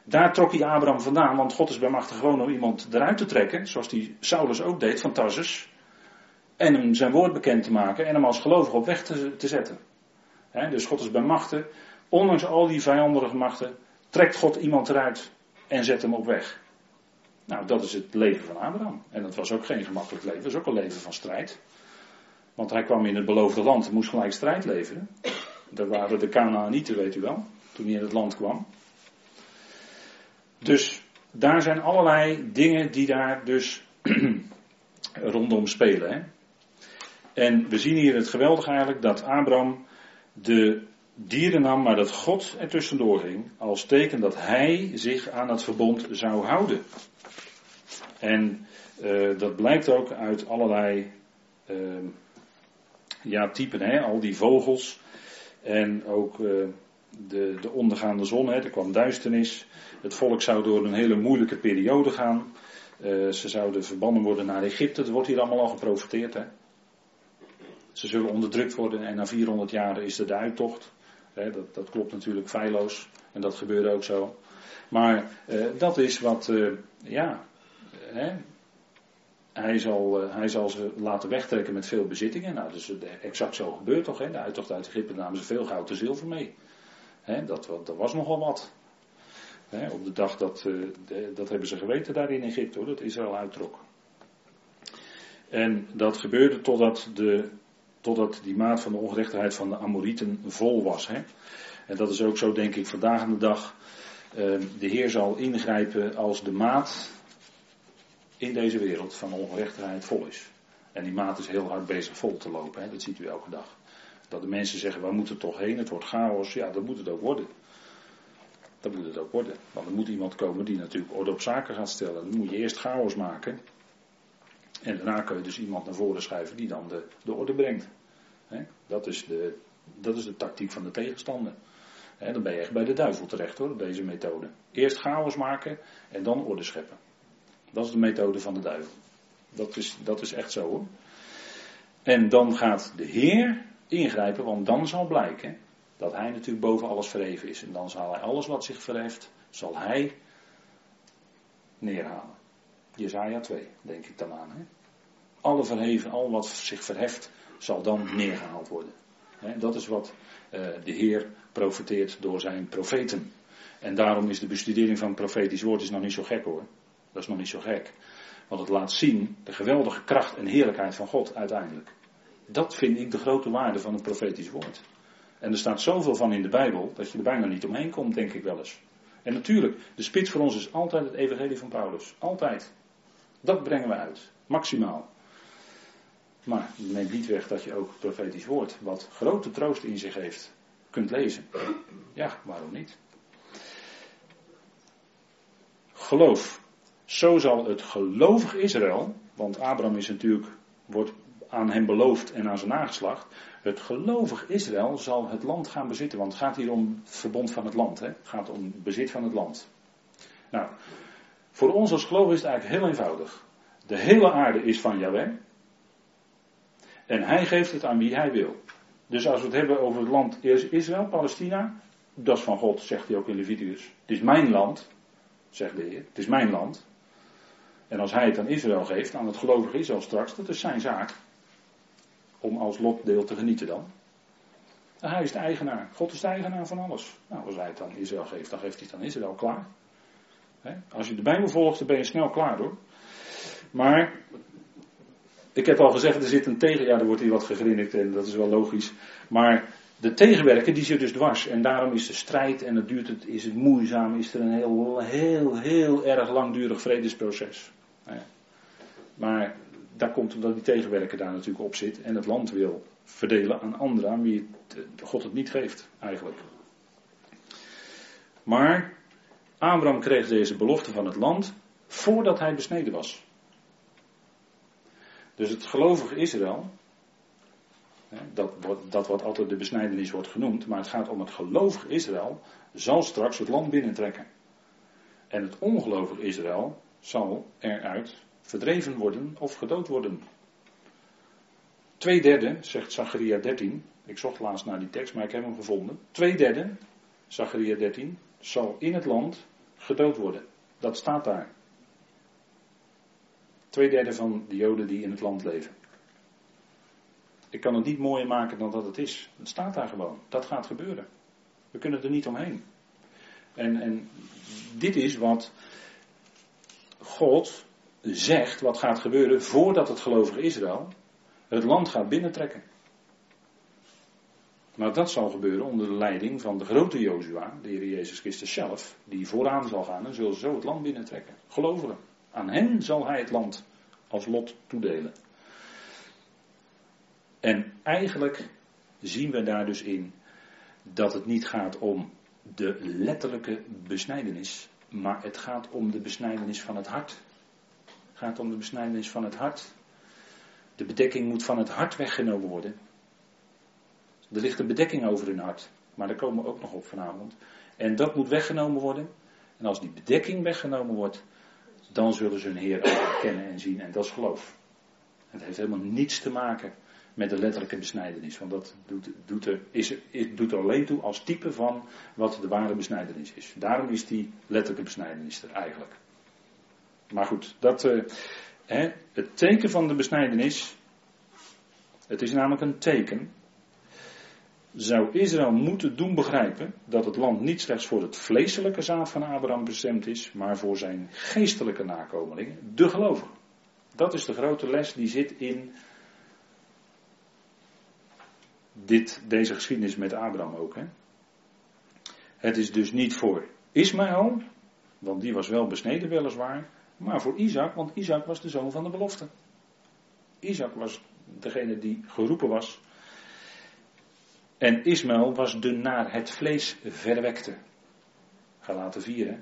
Daar trok hij Abraham vandaan, want God is bij gewoon om iemand eruit te trekken, zoals die Saulus ook deed van Tarsus. En hem zijn woord bekend te maken en hem als gelovige op weg te, te zetten. Dus God is bij machten, ondanks al die vijandige machten, trekt God iemand eruit en zet hem op weg. Nou, dat is het leven van Abraham. En dat was ook geen gemakkelijk leven, dat was ook een leven van strijd. Want hij kwam in het beloofde land en moest gelijk strijd leveren. Dat waren de Canaanieten, weet u wel, toen hij in het land kwam. Dus daar zijn allerlei dingen die daar dus rondom spelen. Hè? En we zien hier het geweldige eigenlijk dat Abraham de dieren nam, maar dat God er tussendoor ging. Als teken dat hij zich aan het verbond zou houden. En uh, dat blijkt ook uit allerlei uh, ja, typen, hè? al die vogels. En ook uh, de, de ondergaande zon, hè? er kwam duisternis. Het volk zou door een hele moeilijke periode gaan. Uh, ze zouden verbannen worden naar Egypte. Dat wordt hier allemaal al geprofiteerd. Hè? Ze zullen onderdrukt worden en na 400 jaar is er de uittocht. Dat, dat, klopt natuurlijk feilloos. En dat gebeurde ook zo. Maar uh, dat is wat, uh, ja, hij, zal, hij zal ze laten wegtrekken met veel bezittingen. Nou, is exact zo gebeurd toch. De uittocht uit Egypte namen ze veel goud en zilver mee. Dat, dat was nogal wat op de dag dat, dat hebben ze geweten daar in Egypte hoor, dat Israël uittrok. En dat gebeurde totdat, de, totdat die maat van de ongerechtigheid van de Amorieten vol was. Hè. En dat is ook zo denk ik vandaag aan de dag. Uh, de Heer zal ingrijpen als de maat in deze wereld van ongerechtigheid vol is. En die maat is heel hard bezig vol te lopen, hè. dat ziet u elke dag. Dat de mensen zeggen, waar moet het toch heen? Het wordt chaos. Ja, dat moet het ook worden. Dat moet het ook worden. Want er moet iemand komen die natuurlijk orde op zaken gaat stellen. Dan moet je eerst chaos maken. En daarna kun je dus iemand naar voren schuiven die dan de, de orde brengt. Dat, is de, dat is de tactiek van de tegenstander. dan ben je echt bij de duivel terecht hoor, deze methode. Eerst chaos maken en dan orde scheppen. Dat is de methode van de duivel. Dat is, dat is echt zo hoor. En dan gaat de Heer ingrijpen, want dan zal blijken dat hij natuurlijk boven alles verheven is. En dan zal hij alles wat zich verheft, zal hij neerhalen. Jezaja 2, denk ik dan aan. Hè? Alle verheven, al wat zich verheft, zal dan neergehaald worden. Dat is wat uh, de Heer profeteert door zijn profeten. En daarom is de bestudering van profetisch woord is nog niet zo gek hoor. Dat is nog niet zo gek. Want het laat zien de geweldige kracht en heerlijkheid van God uiteindelijk. Dat vind ik de grote waarde van het profetisch woord. En er staat zoveel van in de Bijbel dat je er bijna niet omheen komt, denk ik wel eens. En natuurlijk, de spits voor ons is altijd het evangelie van Paulus. Altijd. Dat brengen we uit. Maximaal. Maar neemt niet weg dat je ook profetisch woord, wat grote troost in zich heeft, kunt lezen. Ja, waarom niet? Geloof. Zo zal het gelovig Israël, want Abraham is natuurlijk, wordt aan hem beloofd en aan zijn nageslacht. Het gelovig Israël zal het land gaan bezitten, want het gaat hier om het verbond van het land. Hè? Het gaat om bezit van het land. Nou, voor ons als geloof is het eigenlijk heel eenvoudig. De hele aarde is van Yahweh. En hij geeft het aan wie hij wil. Dus als we het hebben over het land Israël, Palestina, dat is van God, zegt hij ook in Leviticus. Het is mijn land, zegt de Heer. Het is mijn land. En als hij het aan Israël geeft, aan het gelovige Israël straks, dat is zijn zaak. Om als lotdeel te genieten dan. En hij is de eigenaar. God is de eigenaar van alles. Nou, als hij het aan Israël geeft, dan geeft hij het aan Israël klaar. Als je de Bijbel volgt, dan ben je snel klaar hoor. Maar, ik heb al gezegd, er zit een tegen. Ja, er wordt hier wat gegrinnikt en dat is wel logisch. Maar de tegenwerker die zit dus dwars. En daarom is de strijd en het duurt het, is het moeizaam, is er een heel, heel, heel erg langdurig vredesproces. Maar daar komt omdat die tegenwerker daar natuurlijk op zit en het land wil verdelen aan anderen aan wie het, God het niet geeft, eigenlijk. Maar Abraham kreeg deze belofte van het land voordat hij besneden was. Dus het gelovige Israël, dat, dat wat altijd de besnijdenis wordt genoemd, maar het gaat om het gelovige Israël, zal straks het land binnentrekken. En het ongelovige Israël zal eruit verdreven worden of gedood worden. Twee derde, zegt Zacharia 13, ik zocht laatst naar die tekst, maar ik heb hem gevonden. Twee derde, Zacharia 13, zal in het land gedood worden. Dat staat daar. Twee derde van de Joden die in het land leven. Ik kan het niet mooier maken dan dat het is. Het staat daar gewoon. Dat gaat gebeuren. We kunnen er niet omheen. En, en dit is wat God zegt, wat gaat gebeuren voordat het gelovige Israël het land gaat binnentrekken. Maar dat zal gebeuren onder de leiding van de grote Jozua, de Heer Jezus Christus zelf, die vooraan zal gaan en zullen zo het land binnentrekken. Gelovigen. Aan hen zal hij het land als lot toedelen. En eigenlijk zien we daar dus in dat het niet gaat om de letterlijke besnijdenis, maar het gaat om de besnijdenis van het hart. Het gaat om de besnijdenis van het hart. De bedekking moet van het hart weggenomen worden. Er ligt een bedekking over hun hart, maar daar komen we ook nog op vanavond. En dat moet weggenomen worden. En als die bedekking weggenomen wordt, dan zullen ze hun Heer kennen en zien. En dat is geloof. Het heeft helemaal niets te maken met de letterlijke besnijdenis. Want dat doet, doet, er, is, doet er alleen toe als type van wat de ware besnijdenis is. Daarom is die letterlijke besnijdenis er eigenlijk. Maar goed, dat, uh, hè, het teken van de besnijdenis. Het is namelijk een teken zou Israël moeten doen begrijpen dat het land niet slechts voor het vleeselijke zaad van Abraham bestemd is, maar voor zijn geestelijke nakomelingen, de gelovigen. Dat is de grote les die zit in dit, deze geschiedenis met Abraham ook. Hè. Het is dus niet voor Ismaël, want die was wel besneden weliswaar, maar voor Isaac, want Isaac was de zoon van de belofte. Isaac was degene die geroepen was en Ismaël was de naar het vlees verwekte. Galaten 4, hè? Nou,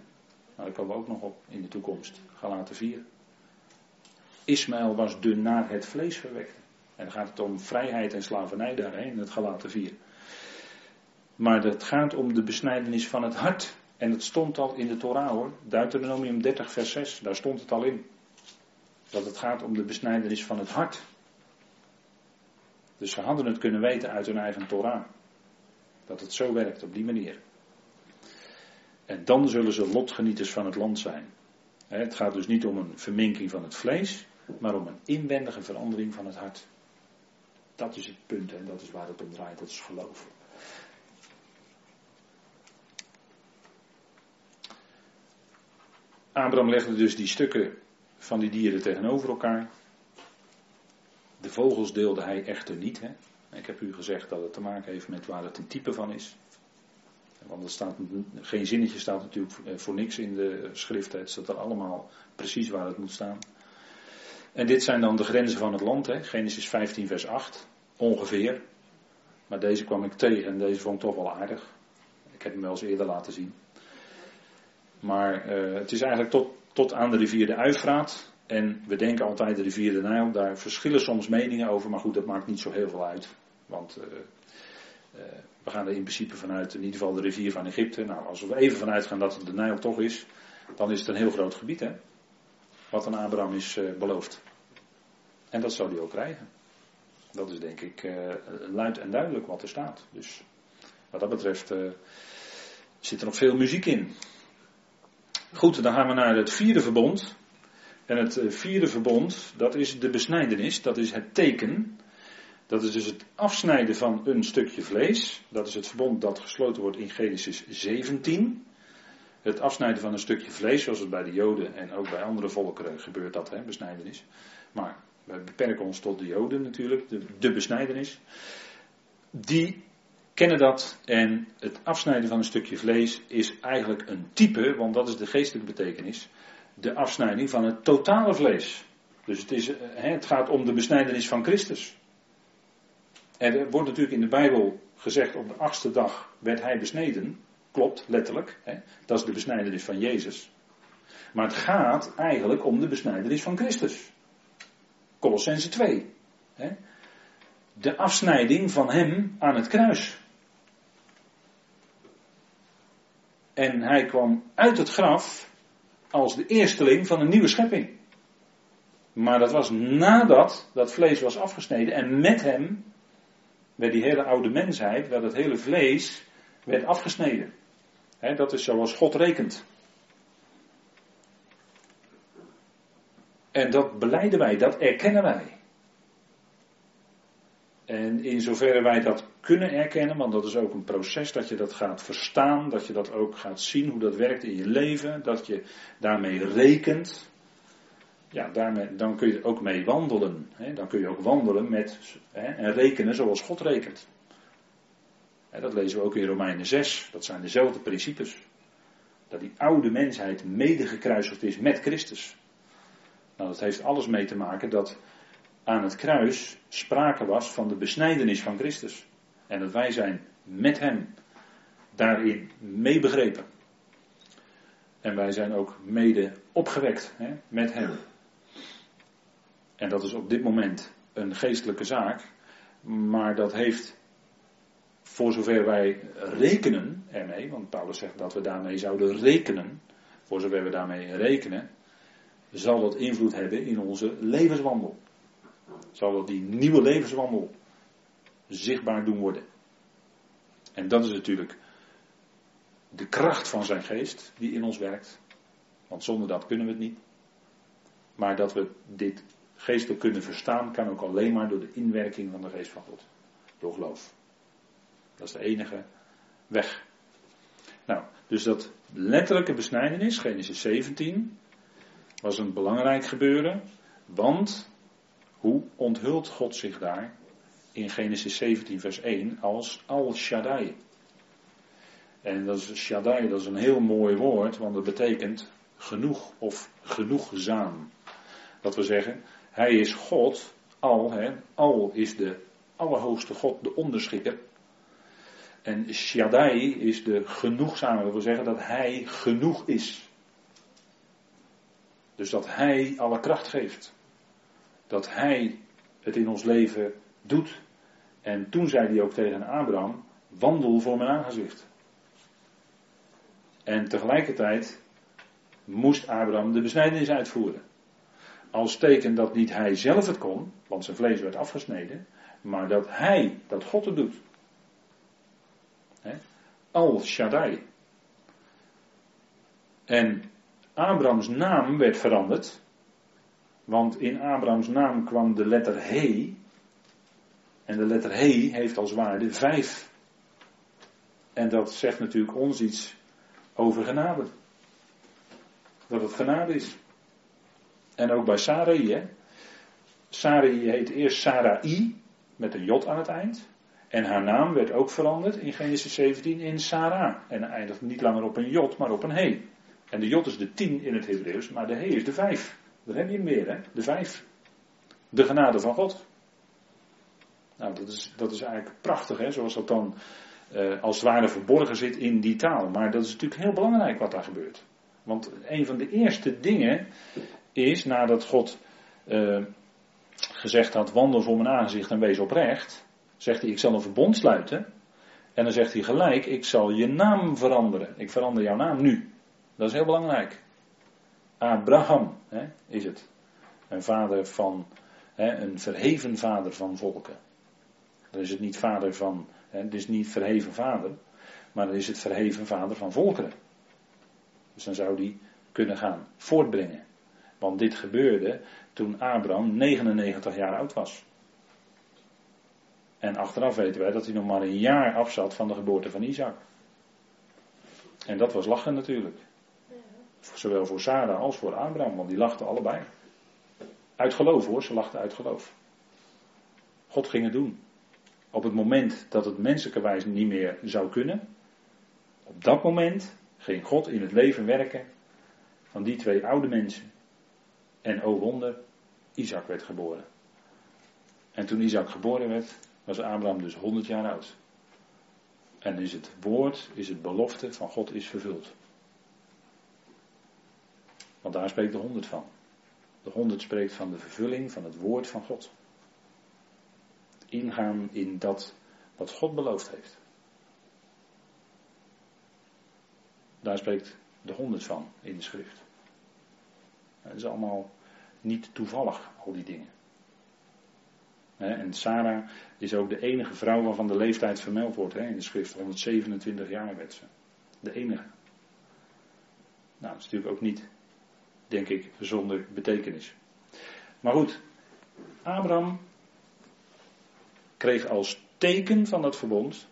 daar komen we ook nog op in de toekomst. Galaten 4. Ismaël was de naar het vlees verwekte. En dan gaat het om vrijheid en slavernij daarheen, in het Galaten 4. Maar het gaat om de besnijdenis van het hart. En het stond al in de Torah hoor. Deuteronomium 30 vers 6, daar stond het al in. Dat het gaat om de besnijdenis van het hart. Dus ze hadden het kunnen weten uit hun eigen Torah. Dat het zo werkt, op die manier. En dan zullen ze lotgenieters van het land zijn. Het gaat dus niet om een verminking van het vlees, maar om een inwendige verandering van het hart. Dat is het punt en dat is waar het om draait, dat is geloof. Abraham legde dus die stukken van die dieren tegenover elkaar. De vogels deelde hij echter niet. Hè? Ik heb u gezegd dat het te maken heeft met waar het een type van is. Want er staat, geen zinnetje staat natuurlijk voor niks in de schriften. Het staat er allemaal precies waar het moet staan. En dit zijn dan de grenzen van het land, hè? Genesis 15, vers 8, ongeveer. Maar deze kwam ik tegen en deze vond ik toch wel aardig. Ik heb hem wel eens eerder laten zien. Maar uh, het is eigenlijk tot, tot aan de rivier de Uifraat. En we denken altijd de rivier de Nijl. Daar verschillen soms meningen over, maar goed, dat maakt niet zo heel veel uit. Want uh, uh, we gaan er in principe vanuit, in ieder geval de rivier van Egypte. Nou, als we even vanuit gaan dat het de Nijl toch is, dan is het een heel groot gebied, hè? Wat aan Abraham is beloofd. En dat zou hij ook krijgen. Dat is denk ik luid en duidelijk wat er staat. Dus wat dat betreft zit er nog veel muziek in. Goed, dan gaan we naar het vierde verbond. En het eh, vierde verbond, dat is de besnijdenis, dat is het teken. Dat is dus het afsnijden van een stukje vlees. Dat is het verbond dat gesloten wordt in Genesis 17. Het afsnijden van een stukje vlees, zoals het bij de Joden en ook bij andere volkeren gebeurt dat, hè, besnijdenis. Maar we beperken ons tot de Joden natuurlijk, de, de besnijdenis. Die kennen dat en het afsnijden van een stukje vlees is eigenlijk een type, want dat is de geestelijke betekenis, de afsnijding van het totale vlees. Dus het, is, eh, het gaat om de besnijdenis van Christus. Er wordt natuurlijk in de Bijbel gezegd op de achtste dag werd hij besneden. Klopt, letterlijk. Hè? Dat is de besnijdenis van Jezus. Maar het gaat eigenlijk om de besnijdenis van Christus. Colossense 2. Hè? De afsnijding van hem aan het kruis. En hij kwam uit het graf als de eersteling van een nieuwe schepping. Maar dat was nadat dat vlees was afgesneden en met hem werd die hele oude mensheid, werd het hele vlees, werd afgesneden. dat is zoals God rekent. En dat beleiden wij, dat erkennen wij. En in zoverre wij dat kunnen erkennen, want dat is ook een proces dat je dat gaat verstaan, dat je dat ook gaat zien hoe dat werkt in je leven, dat je daarmee rekent. Ja, daarmee, dan kun je ook mee wandelen. Hè? Dan kun je ook wandelen met hè, en rekenen zoals God rekent. Hè, dat lezen we ook in Romeinen 6. Dat zijn dezelfde principes. Dat die oude mensheid mede gekruisigd is met Christus. Nou, dat heeft alles mee te maken dat aan het kruis sprake was van de besnijdenis van Christus. En dat wij zijn met Hem daarin meebegrepen. En wij zijn ook mede opgewekt hè, met Hem. En dat is op dit moment een geestelijke zaak. Maar dat heeft, voor zover wij rekenen ermee, want Paulus zegt dat we daarmee zouden rekenen, voor zover we daarmee rekenen, zal dat invloed hebben in onze levenswandel zal dat die nieuwe levenswandel zichtbaar doen worden. En dat is natuurlijk de kracht van zijn geest die in ons werkt. Want zonder dat kunnen we het niet. Maar dat we dit geestelijk kunnen verstaan, kan ook alleen maar door de inwerking van de geest van God. Door geloof. Dat is de enige weg. Nou, dus dat letterlijke besnijdenis, Genesis 17, was een belangrijk gebeuren. Want hoe onthult God zich daar in Genesis 17, vers 1 als Al Shaddai? En dat is Shaddai, dat is een heel mooi woord, want dat betekent genoeg of genoegzaam. Dat we zeggen, hij is God, al, hè, al is de allerhoogste God, de onderschikker. En Shaddai is de genoegzame, dat wil zeggen dat hij genoeg is. Dus dat hij alle kracht geeft dat Hij het in ons leven doet. En toen zei hij ook tegen Abraham: wandel voor mijn aangezicht. En tegelijkertijd moest Abraham de besnijdenis uitvoeren. Als teken dat niet hij zelf het kon, want zijn vlees werd afgesneden, maar dat hij, dat God het doet. Al Shaddai. En Abrahams naam werd veranderd want in Abrahams naam kwam de letter He. En de letter He heeft als waarde vijf. En dat zegt natuurlijk ons iets over genade. Dat het genade is. En ook bij Sarai, hè. Sarai heet eerst Sarai, met een J aan het eind. En haar naam werd ook veranderd in Genesis 17 in Sarah. En eindigt niet langer op een J, maar op een He. En de J is de tien in het Hebreeuws, maar de He is de vijf. Daar heb je hem weer, hè? De vijf. De genade van God. Nou, dat is, dat is eigenlijk prachtig, hè, zoals dat dan uh, als het ware verborgen zit in die taal. Maar dat is natuurlijk heel belangrijk wat daar gebeurt. Want een van de eerste dingen is, nadat God uh, gezegd had, wandel voor mijn aangezicht en wees oprecht, zegt hij, ik zal een verbond sluiten. En dan zegt hij gelijk, ik zal je naam veranderen. Ik verander jouw naam nu. Dat is heel belangrijk. Abraham hè, is het. Een vader van, hè, een verheven vader van volken. Dan is het niet vader van, het is niet verheven vader, maar dan is het verheven vader van volkeren. Dus dan zou die kunnen gaan voortbrengen. Want dit gebeurde toen Abraham 99 jaar oud was. En achteraf weten wij dat hij nog maar een jaar afzat van de geboorte van Isaac. En dat was lachen natuurlijk. Zowel voor Sarah als voor Abraham, want die lachten allebei. Uit geloof hoor, ze lachten uit geloof. God ging het doen. Op het moment dat het menselijkerwijs niet meer zou kunnen, op dat moment ging God in het leven werken van die twee oude mensen. En o wonder, Isaac werd geboren. En toen Isaac geboren werd, was Abraham dus 100 jaar oud. En is het woord, is het belofte van God is vervuld. Want daar spreekt de 100 van. De 100 spreekt van de vervulling van het woord van God. Ingaan in dat wat God beloofd heeft. Daar spreekt de 100 van in de schrift. Het is allemaal niet toevallig, al die dingen. En Sarah is ook de enige vrouw waarvan de leeftijd vermeld wordt in de schrift. 127 jaar werd ze. De enige. Nou, dat is natuurlijk ook niet, denk ik, zonder betekenis. Maar goed, Abraham kreeg als teken van dat verbond,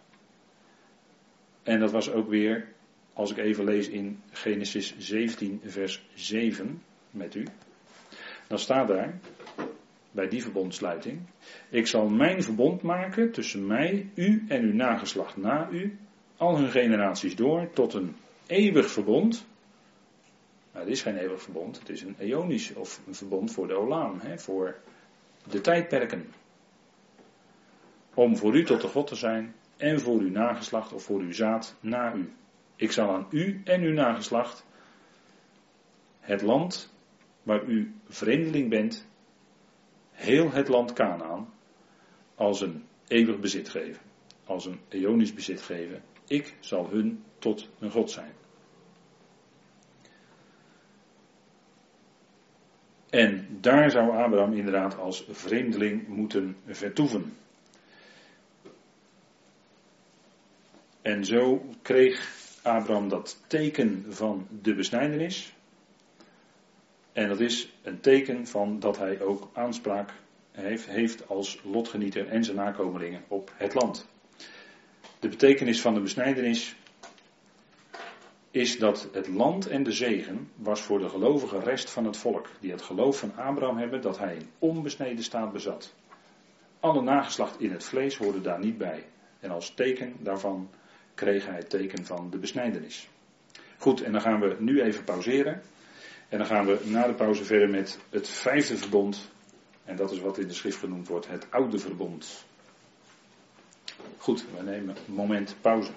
en dat was ook weer, als ik even lees in Genesis 17, vers 7 met u, dan staat daar, bij die verbondsluiting. Ik zal mijn verbond maken tussen mij, u en uw nageslacht na u, al hun generaties door, tot een eeuwig verbond. Nou, het is geen eeuwig verbond, het is een eonisch of een verbond voor de Olaan, hè, voor de tijdperken. Om voor u tot de God te zijn en voor uw nageslacht of voor uw zaad na u. Ik zal aan u en uw nageslacht het land waar u vreemdeling bent heel het land Canaan als een eeuwig bezit geven. Als een eonisch bezit geven. Ik zal hun tot een God zijn. En daar zou Abraham inderdaad als vreemdeling moeten vertoeven. En zo kreeg Abraham dat teken van de besnijdenis. En dat is een teken van dat hij ook aanspraak heeft, heeft als lotgenieter en zijn nakomelingen op het land. De betekenis van de besnijdenis is dat het land en de zegen was voor de gelovige rest van het volk, die het geloof van Abraham hebben dat hij een onbesneden staat bezat. Alle nageslacht in het vlees hoorde daar niet bij. En als teken daarvan kreeg hij het teken van de besnijdenis. Goed, en dan gaan we nu even pauzeren. En dan gaan we na de pauze verder met het vijfde verbond. En dat is wat in de schrift genoemd wordt het oude verbond. Goed, we nemen een moment pauze.